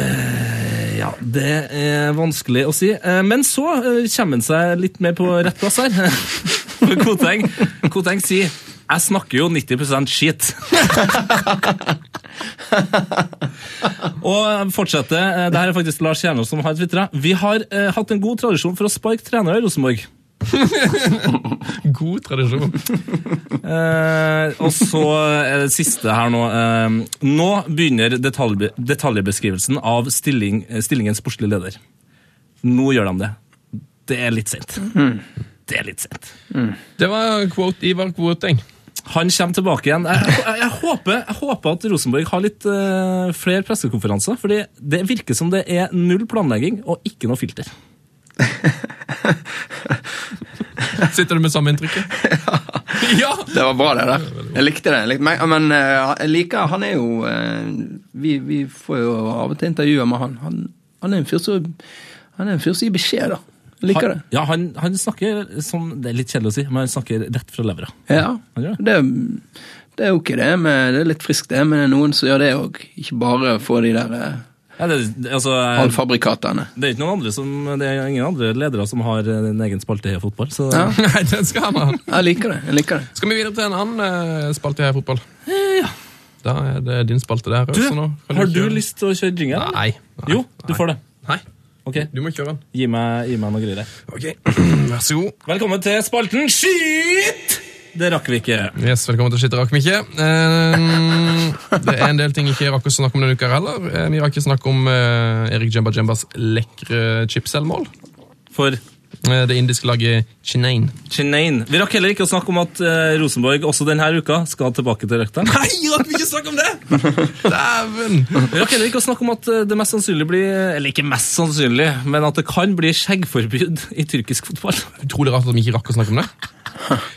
Eh, ja, det er vanskelig å si. Uh, men så eh, kommer han seg litt mer på rett plass her. For Koteng, Koteng sier jeg snakker jo 90 skit. Og fortsetter, det her er faktisk Lars Kjernås som har tvitra. Vi har hatt en god tradisjon for å sparke trenere i Rosenborg. God tradisjon. Eh, og så er det siste her nå. Eh, nå begynner detalj, detaljbeskrivelsen av stilling, eh, stillingens sportslige leder. Nå gjør de det. Det er litt sent. Det er litt sent. Det var quote Ivar Kvoteng. Han kommer tilbake igjen. Jeg, jeg, jeg, håper, jeg håper at Rosenborg har litt uh, flere pressekonferanser, fordi det virker som det er null planlegging og ikke noe filter. Sitter du med samme inntrykket? ja! Det var bra, det der. Jeg likte det. Jeg likte, men men eh, jeg liker Han er jo eh, vi, vi får jo av og til intervjuer med han. Han, han er en fyr som han en fyr som gir beskjed, da. Jeg liker det. Han, ja, han, han snakker som Det er litt kjedelig å si, men han snakker rett fra levra. Ja, Han det, det er ikke det, Med, det er litt friskt det, men det er noen som gjør det òg. Ikke bare få de der eh, Ja, det, det- altså, eh, halvfabrikatene. Det er ikke noen andre som, det er ingen andre ledere som har eh, en egen spalte i fotball. Så Ja. Nei, den skal han ha. Jeg liker det. jeg liker det. Skal vi videre til en annen eh, spalte i fotball? ja. Da er det din spalte der. Du, også nå. Kan har du du lyst til å kjøre jingle? Nei. nei. Jo, du får det. Nei, Ok, du må kjøre den. Gi meg, gi meg noe greier. Ok, Vær så god. Velkommen til spalten Skyt! Det rakk vi ikke. Yes, Velkommen til Skitt rakk vi ikke. Eh, det er en del ting ikke rakk å snakke om denne uka heller. Eh, vi rakk ikke snakke om eh, Erik Jemba Jembas lekre chipsel-mål. For det indiske laget Chinain. Chinane Vi rakk heller ikke å snakke om at eh, Rosenborg også denne uka skal tilbake til røkta. Nei, rakk vi ikke snakke om det?! Dæven! Vi rakk heller ikke å snakke om at eh, det mest sannsynlig blir Eller ikke mest sannsynlig, men at det kan bli skjeggforbud i tyrkisk fotball. Utrolig rart at vi ikke rakk å snakke om det.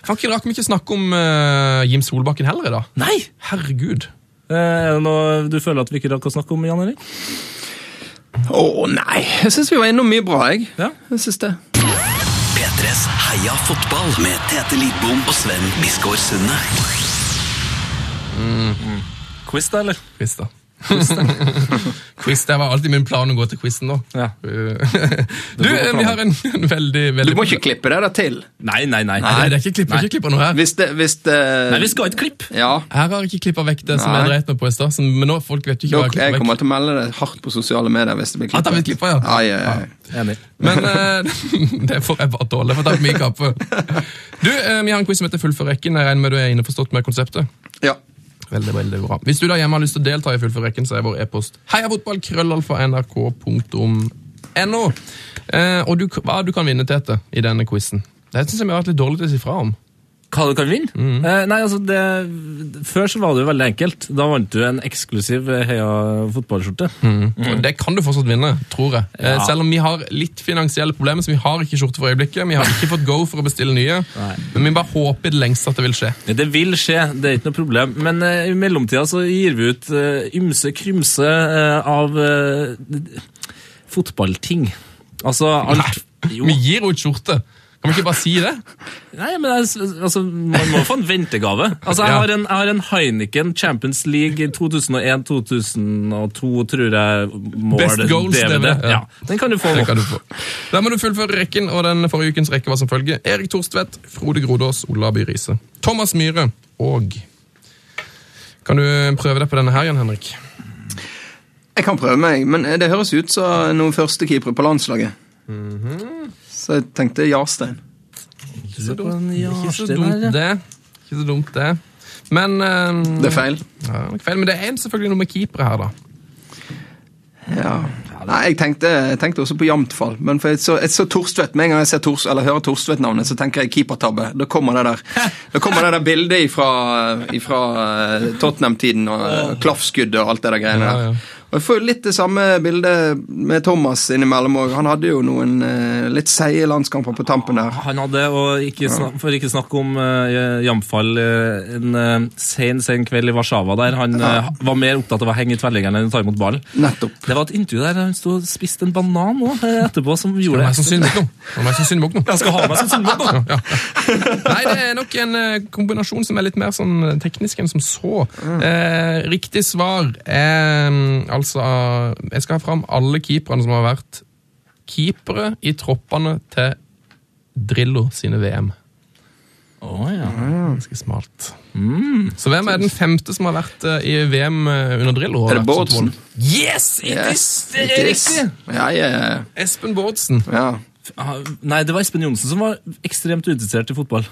Fanken rakk vi ikke snakke om uh, Jim Solbakken heller i dag. Nei! Herregud. Eh, Er det noe du føler at vi ikke rakk å snakke om, Jan Erik? Å nei, jeg syns vi var innom mye bra, jeg. Ja. Jeg synes det. P3s Heia fotball med Tete Lidbom og Sven Biskår Sunde. Quiz, da, eller? Quiz, da. Quiz, Det var alltid min plan å gå til quizen nå. Ja. Du, vi har en, en veldig, Du må ikke klippe det til. Nei, nei, nei. Nei, det er ikke klipp, ikke klipper noe her. Hvis det, hvis det Nei, vi skal ha et klipp. Ja. Her har jeg ikke klippa vekk det som jeg dreit meg på i stad. Men nå folk vet jo ikke hva jeg jeg klipper kommer vekk. til å melde det hardt på sosiale medier hvis det blir At det klippet. blir klippet, ja. Ai, ai, ai. Enig. Men eh, det får jeg bare tåle, for det er mye kaffe. Du, eh, Vi har en quiz som heter Fullfør rekken. Jeg regner med du er innforstått med konseptet? Ja. Veldig, veldig bra. Hvis du da hjemme har lyst til å delta i Fullfør rekken, så er vår e-post heiafotball.krøllalfa.nrk.no. Eh, og du, hva du kan vinne, Tete, i denne quizen? Det syns jeg vi har vært litt dårlige til å si fra om. Hva du kan vinne? Eh, nei, altså det, Før så var det jo veldig enkelt. Da vant du en eksklusiv eh, Heia fotballskjorte. Og Det kan du fortsatt vinne, tror jeg. Eh, Selv om vi har litt finansielle problemer, så vi har ikke skjorte for øyeblikket. Vi har ikke fått go for å bestille nye, men vi bare håper i det lengste at det vil skje. Det vil skje, det er ikke noe problem. Men eh, i mellomtida så gir vi ut eh, ymse krymse eh, av eh, fotballting. Altså alt Jo. Vi gir ut skjorte. Kan vi ikke bare si det? Nei, men jeg, altså, Man må få en ventegave. Altså, jeg, Ja. har en, jeg har en Heineken Champions League 2001-2002, tror jeg. Mål, Best goals, DVD. Ja. Ja. Den kan du få. Den kan du få. Da må du fullføre rekken, og den forrige ukens rekke var som følger. Erik Torstvedt, Frode Grodås, Ola By Riise. Thomas Myhre og Kan du prøve deg på denne her, Jan Henrik? Jeg kan prøve meg, men det høres ut som noen førstekeepere på landslaget. Så jeg tenkte Jarstein. Ikke så dumt, Ja, ikke så dumt det. Ikke så dumt det. Men eh, Det er feil. Ja, det er feil. Men det er selvfølgelig noe med keepere her, da. Ja. Nei, jeg tenkte, jeg tenkte også på Jamtfall, men for jeg så, jeg så Torstvedt. Med en gang jeg ser Tors, eller hører Torstvedt-navnet, så tenker jeg keepertabbe. Da kommer det der Da kommer det der bildet fra Tottenham-tiden og klaffskuddet klaffskudd og alt det der greiene Ja, der. ja. Og jeg får jo litt det samme bildet med Thomas innimellom òg. Han hadde jo noen eh, litt seige landskamper på tampen der. Han hadde, og ikke snak, for ikke snakke om uh, Jamfall, eh, en uh, sen, sen kveld i Warszawa der han eh, var mer opptatt av å henge i tverrliggeren enn å ta imot ballen. Nettopp. Det var et intervju der han stod og spiste en banan òg eh, etterpå, som Det gjorde er. Det er meg som syndebukk nå. Jeg skal ha meg som syndebukk nå! Ja, ja. Nei, det er nok en eh, kombinasjon som er litt mer sånn eh, teknisk enn som så. Eh, riktig svar er mm, altså Jeg skal ha fram alle keeperne som har vært keepere i troppene til Drillo sine VM. Å ja. Ganske smart. Så hvem er den femte som har vært eh, i VM eh, under Drillo? Er det Bårdsen? Yes! It Yes, is! Det it er is. riktig! Ja, ja, ja. Espen Bårdsen. ja. Ah, Nei, det var Espen Johnsen som var ekstremt uinteressert i fotball.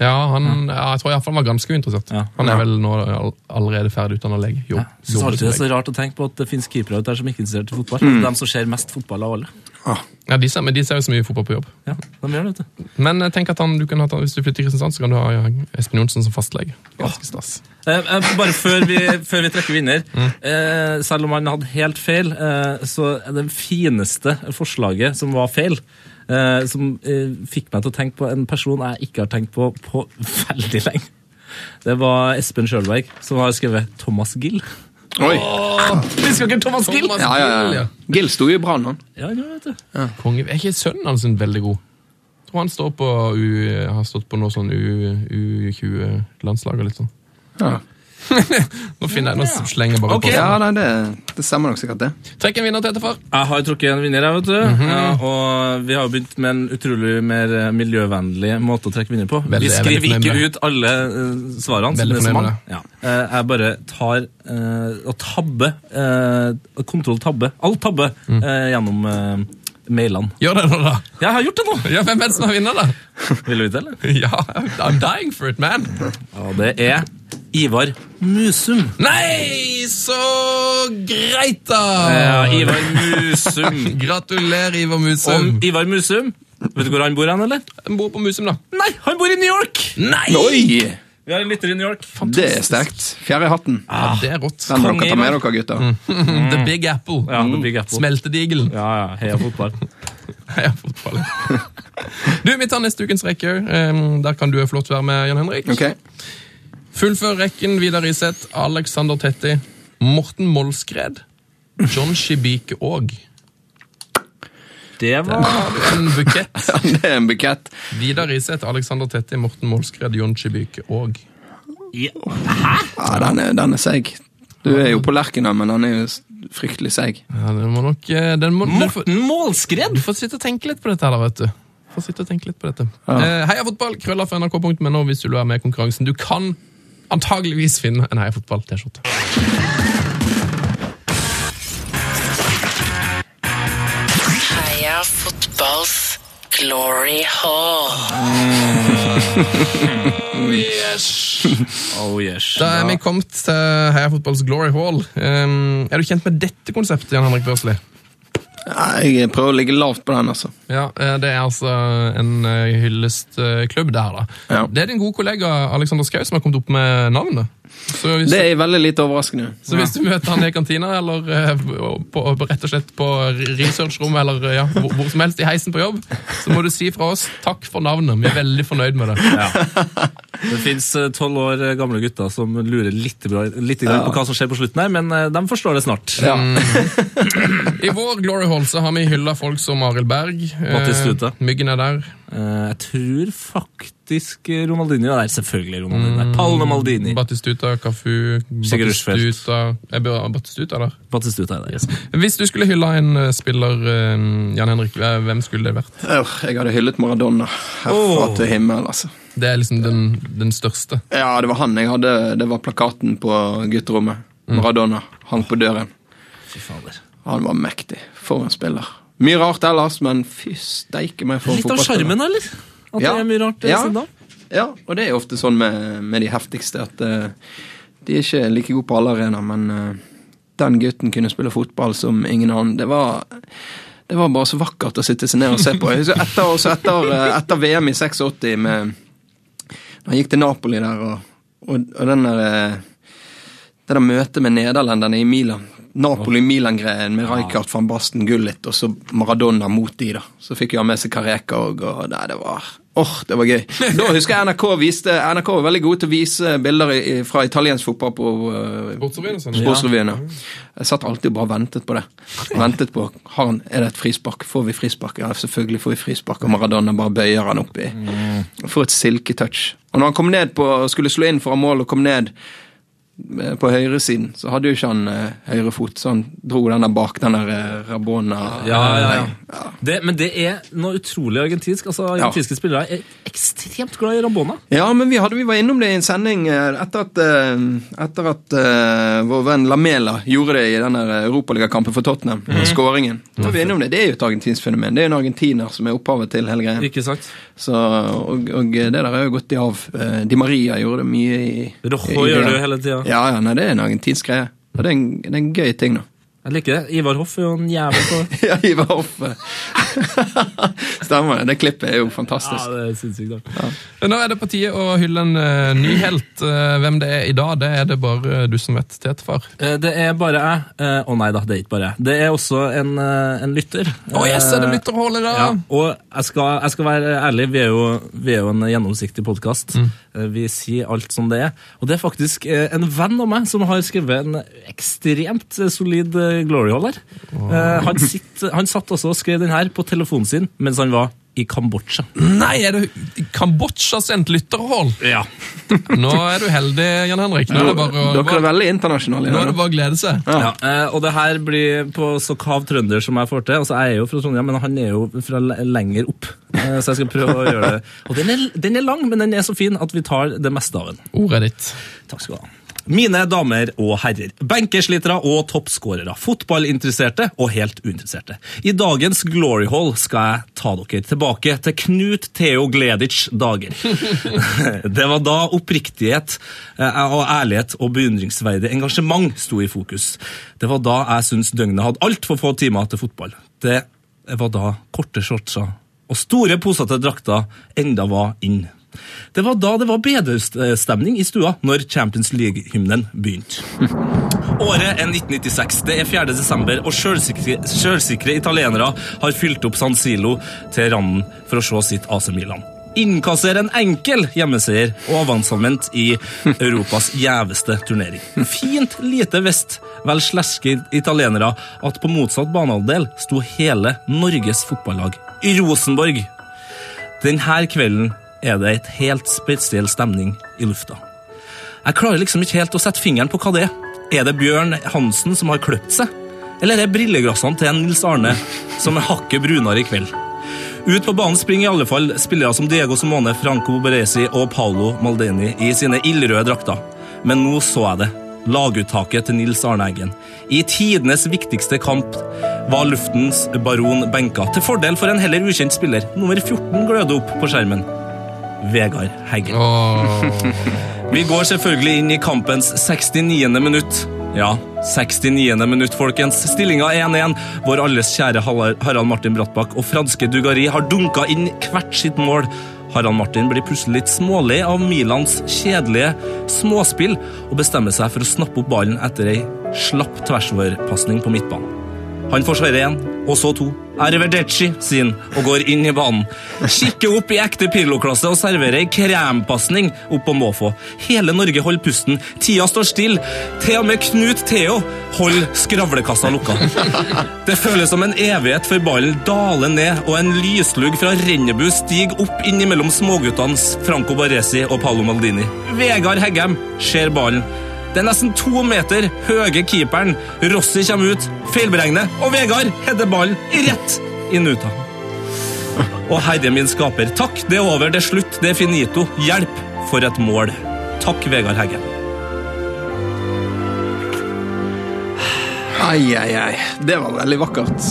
Ja, han, ja, jeg tror iallfall han var ganske uinteressert. Ja. Han er vel nå allerede ferdig utdanna lege. Jo, ja. synes alltid det er så rart å tenke på at det finnes keepere der som ikke er interessert i fotball. Er De som ser mest fotball av alle. Ja, de ser, men de ser jo så mye fotball på jobb. Ja, de gjør det, vet du. Men tenk at han, du kan ha, hvis du flytter til Kristiansand, så kan du ha ja, Espen Johnsen som fastlege. Ganske stas. Eh, eh, bare før vi, før vi trekker vinner. Eh, selv om han hadde helt feil, eh, så er det fineste forslaget som var feil, eh, som eh, fikk meg til å tenke på en person jeg ikke har tenkt på på veldig lenge. Det var Espen Sjølberg, som har skrevet Thomas Gill. Oi. Husker dere Thomas Gill? Thomas Ja, ja, Gill, ja. Gill sto jo i Brann, han. Ja, ja, vet du. Konge. Er ikke sønnen hans en veldig god? Jeg tror han står på U, har stått på noe sånn U20-landslag og litt sånn. Ja. Nå finner jeg, nå slenger jeg bare Ok. på. Ja, nei, det, det stemmer nok sikkert, det. Trekk en vinner til etterfor. Jeg har trukket en vinner, jeg, vet du. ja, og vi har jo begynt med en utrolig mer eh, miljøvennlig måte å trekke vinner på. Veldig, vi er skriver ikke ut alle uh, svarene. Veldig som fornøyd. Ja. uh, jeg bare tar uh, og tabber uh, Kontroll tabbe. Alt tabbe Mm. gjennom mailene. Gjør det nå, da. Jeg har gjort det nå! Ja, Hvem er det som har vunnet, da? Vil du vite, eller? Ja, I'm dying for it, man. Og det er Ivar Musum. Nei, så greit, da! Ja, Ivar Musum. Gratulerer, Ivar Musum. Og Ivar Musum, vet du hvor han bor hen, eller? Han bor på Musum, da. Nei, han bor i New York! Nei! Oi! Vi har en lytter i New York. Fantastisk. Det er sterkt. Fjerde i hatten. Ja, det er rått. Den må dere ta med dere, gutter. The Big Apple. Ja, The Big Apple. Smeltedigelen. Ja, ja, heia fotball. Heia fotball. Du, Vi tar neste ukens rekke. Um, der kan du få lov til å være med, Jan Henrik. Ok. Fullfør rekken. Vidar Iseth, Alexander Tetti, Morten Molskred, John Shibike Aag. Det var en bukett. Det er en bukett. Vidar Iseth, Alexander Tetti, Morten Molskred, John Shibike Aag. Ja, den er, den er seig. Du er jo på Lerkena, men den er jo fryktelig seig. Ja, den må nok eh, den må, Morten Målskred! du får sitte og tenke litt på dette, her, da, vet du. Får sitte og tenke litt på dette. Eh, Heia fotball, Krøller for nrk.no hvis du vil være med i konkurransen. Du kan antageligvis finne en Heia fotball-T-skjorte. Heia fotballs glory hall. Oh yes. Da er vi kommet til Heia fotballs Glory Hall. Um, er du kjent med dette konseptet, Jan Henrik Børsli? Jeg prøver å ligge lavt på den, altså. Ja, eh, Det er altså en eh, hyllestklubb, det her, da. Det er din gode kollega Alexander Schou som har kommet opp med navnet. Så hvis, Det er veldig lite overraskende. så hvis du møter han i kantina, eller eh, på, på, rett og slett på researchrommet, eller eh, ja, hvor, hvor som helst i heisen på jobb, så må du si fra oss takk for navnet. Vi er veldig fornøyd med det. Det fins tolv år gamle gutter som lurer litt, bra, litt Ja. på hva som skjer på slutten her, men eh, de forstår det snart. I vår Glory Hall så har vi hylla folk som Arild Berg. eh, Myggen er der. Eh, jeg tror faktisk Ronaldinho er der. Selvfølgelig Ronaldinho Mm, der. Maldini. Batistuta, Cafu, Batistuta Er Bør- Batistuta der? Batistuta er der. Hvis du skulle hylla en eh, spiller, eh, Jan Henrik, eh, hvem skulle det vært? Jeg hadde hyllet Maradona herfra oh. til himmel, altså. Det er liksom den, den største. Ja, det var han jeg hadde. Det var plakaten på gutterommet. Maradona hang på døren. Fy fader. Han var mektig. For en spiller. Mye rart ellers, men fy steike meg for en Litt av fotballspiller. sjarmen, eller? At det er mye rart eh, ja. Sånn, da? Ja, og det er jo ofte sånn med, med de heftigste at uh, de er ikke like gode på alle arenaer, men uh, den gutten kunne spille fotball som ingen annen. Det var det var bare så vakkert å sitte seg ned og se på. Jeg husker etter, etter, etter VM i 86 med han gikk til Napoli der, og, og, og den der eh, Det der møtet med nederlenderne i Milan. Napoli-Milan-greien med Rijkaard van Basten Gullit og så Maradona mot de, da. Så fikk jo han med seg Kareka og, og nei, det var Åh, det var gøy. Da husker jeg NRK viste NRK var veldig gode til å vise bilder i, i- fra italiensk fotball på uh, Sportsrevyen og sånn. Sportsrevyen, ja. Jeg satt alltid og bare ventet på det. Ventet på har han, Er det et frispark? Får vi frispark? Ja, selvfølgelig får vi frispark. Og Maradona bare bøyer han oppi. For et silketouch. Og når han kom ned på, skulle slå inn foran mål og kom ned eh, på høyresiden, så hadde jo ikke han eh, høyrefot, så han dro den der bak den der eh, Rabona Ja, ja, ja. Det, men det er noe utrolig argentinsk. altså Argentinske spillere er ekstremt glad i Rabona. Ja, men vi, hadde, vi var innom det i en sending eh, etter at, eh, etter at eh, vår venn Lamela gjorde det i den europaligakampen for Tottenham. Mhm. Skåringen. Da var vi innom det. Det er jo et argentinsk fenomen. Det er jo en argentiner som er opphavet til hele greia. Ikke sant? Så, og, og det der er jo gått i av. Eh, Di Maria gjorde det mye i Rojo gjør det jo hele tida. Ja, ja, nei, det er en argentinsk greie. Og det er en, det er en gøy ting, da. Jeg liker det. Ivar Hoff er jo en jævel på ja, Ivar Hoff. Stemmer det. Det klippet er jo fantastisk. Ja, det er sinnssykt Ja. Nå er det på tide å hylle en uh, ny helt. Uh, hvem det er i dag, det er det bare du som vet, Tetefar. Uh, Det er bare jeg. Eh, Å nei da, det er ikke bare jeg. Det er også en, eh, en lytter. Å, yes, er det Eh, lytterhold i dag? Ja, og jeg skal, jeg skal være ærlig, vi er jo, vi er jo en gjennomsiktig podkast. Mm. Vi sier alt som det er. Og det er faktisk eh, en venn av meg som har skrevet en ekstremt eh, solid eh, glory hall her. Eh, Han, sitt, han satt også og skrev den her på telefonen sin mens han var i Kambodsja. Nei, er det Kambodsja-sendt lytterhold? Ja. Nå er du heldig, Jan Henrik. Nå er det bare, Dere er veldig internasjonale. nå er det bare å glede seg. Ja. eh, og det her blir på så kav trønder som jeg får til. Altså, Jeg er jo fra Trondheim, men han er jo fra lenger opp. Eh, Så jeg skal prøve å gjøre det. Og den er, den er lang, men den er så fin at vi tar det meste av den. Ordet ditt. Takk skal du ha. Mine damer og herrer, benkerslitere og toppskårere, fotballinteresserte og helt uinteresserte. I dagens Glory Hall skal jeg ta dere tilbake til Knut Theo Gleditsch dager. Det var da oppriktighet eh, og ærlighet og beundringsverdig engasjement sto i fokus. Det var da jeg syntes døgnet hadde altfor få timer til fotball. Det var da korte shortser og store posete drakter enda var inn. Det var da det var bedrestemning i stua når Champions League-hymnen begynte. Året er 1996, det er 4. desember, og selvsikre italienere har fylt opp San Silo til randen for å se sitt AC Milan. Innkasserer en enkel hjemmeseier og avansement i Europas gjeveste turnering. Fint lite visst vel sleske italienere at på motsatt banehalvdel sto hele Norges fotballag i Rosenborg. Denne kvelden er det et helt spesiell stemning i lufta. Jeg klarer liksom ikke helt å sette fingeren på hva det er. Er det Bjørn Hansen som har kløpt seg? Eller er det brilleglassene til Nils Arne som er hakket brunere i kveld? Ut på banen springer i alle fall spillere som Diego Simone, Franco Beresi og Paolo Maldini i sine ildrøde drakter. Men nå så jeg det. Laguttaket til Nils Arne Eggen. I tidenes viktigste kamp var luftens baron benka, til fordel for en heller ukjent spiller. Nummer 14 gløder opp på skjermen. Vegard Heggen. Vi går selvfølgelig inn i kampens 69. minutt. Ja, 69. minutt, folkens. Stillinga 1-1. Vår alles kjære Harald Martin Brattbakk og franske Dugari har dunka inn hvert sitt mål. Harald Martin blir plutselig litt smålig av Milans kjedelige småspill og bestemmer seg for å snappe opp ballen etter ei slapp tversoverpasning på midtbanen. Han får sverre én, og så to. Arrivederci, sier han, og går inn i banen. Kikker opp i ekte Pirlo-klasse og serverer ei krempasning opp på måfå. Hele Norge holder pusten. Tida står stille. Til og med Knut Theo holder skravlekassa lukka. Det føles som en evighet før ballen daler ned, og en lyslugg fra Rennebu stiger opp innimellom småguttene Franco Baresi og Paolo Maldini. Vegard Heggem ser ballen. Er nesten to meter høye keeperen. Rossi kommer ut, feilberegner, og Vegard header ballen rett i nuta. Og herre min skaper, takk, det er over, det er slutt, det er finito. Hjelp for et mål. Takk, Vegard Heggen. Ai, ai, ai. Det var veldig vakkert.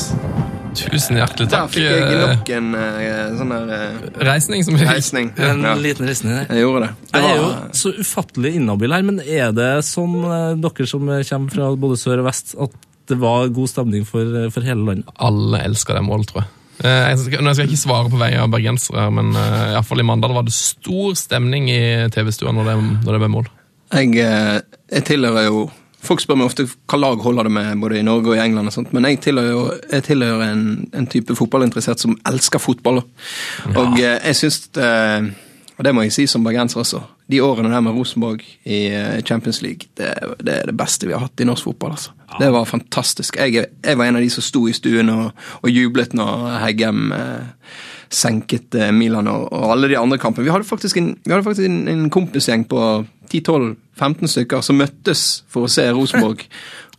Tusen hjertelig Der takk. fikk jeg eh, nok en eh, sånn der eh, Reisning som reisning. En Ja. liten reisning der. Jeg gjorde det. det Jeg er jo så ufattelig inhabil her, men er det sånn, dere som kommer fra både sør og vest, at det var god stemning for, for hele landet? Alle elsker det målet, tror jeg. Jeg skal, nå skal jeg ikke svare på vegne av bergensere, men uh, iallfall i Mandal var det stor stemning i TV-stua når, det- når det ble mål. jeg, jeg tilhører jo Folk spør meg ofte hva lag holder det med både i Norge og i England, og sånt, men jeg tilhører, jeg tilhører en, en type fotballinteressert som elsker fotball. Og eh, jeg syns og det må jeg si som bergenser også. De årene der med Rosenborg i eh, Champions League, det, det er det beste vi har hatt i norsk fotball. altså. Det var fantastisk. Jeg, jeg var en av de som sto i stuen og, og jublet når Heggem eh, senket eh, Milan og, og alle de andre kampene. Vi hadde faktisk en, hadde faktisk en, en kompisgjeng på 10-12-15 stykker som møttes for å se Rosenborg.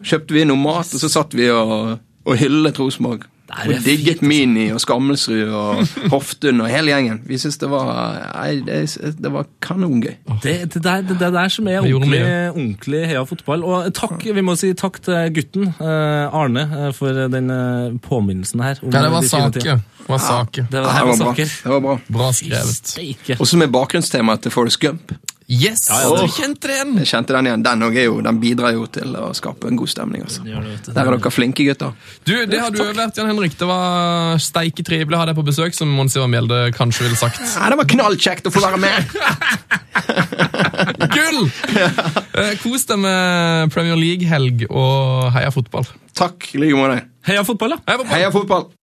Kjøpte vi noe mat, og så satt vi og, og hyllet Rosenborg. Og digget Mini og Skammelsrud og Hoftun og hele gjengen. Vi syntes det var nei, det, det var kanongøy. Det, det, der, det, det der som er ordentlig, ordentlig heia fotball. Og takk, vi må si takk til gutten, eh, Arne, eh, for den eh, påminnelsen her. om Ja, det var saker. tidene. Det var. Det var, det var bra. Det var bra. Bra skrevet. Og Også med bakgrunnstemaet til Forest Gump. Yes! Ja, ja, du kjente den! Jeg kjente den igjen. Den, er jo, den bidrar jo til å skape en god stemning. Altså. Der er dere flinke gutter. Du, Det har du vært, Jan Henrik. Det var steike trivelig å ha deg på besøk, som Mons Ivar Mjelde kanskje ville sagt. Ja, det var knallkjekt å få være med! Gull! Eh, Kos deg med Premier League-helg og heia fotball. Takk i like måte. Heia fotball, da! Heia fotball! Heia fotball!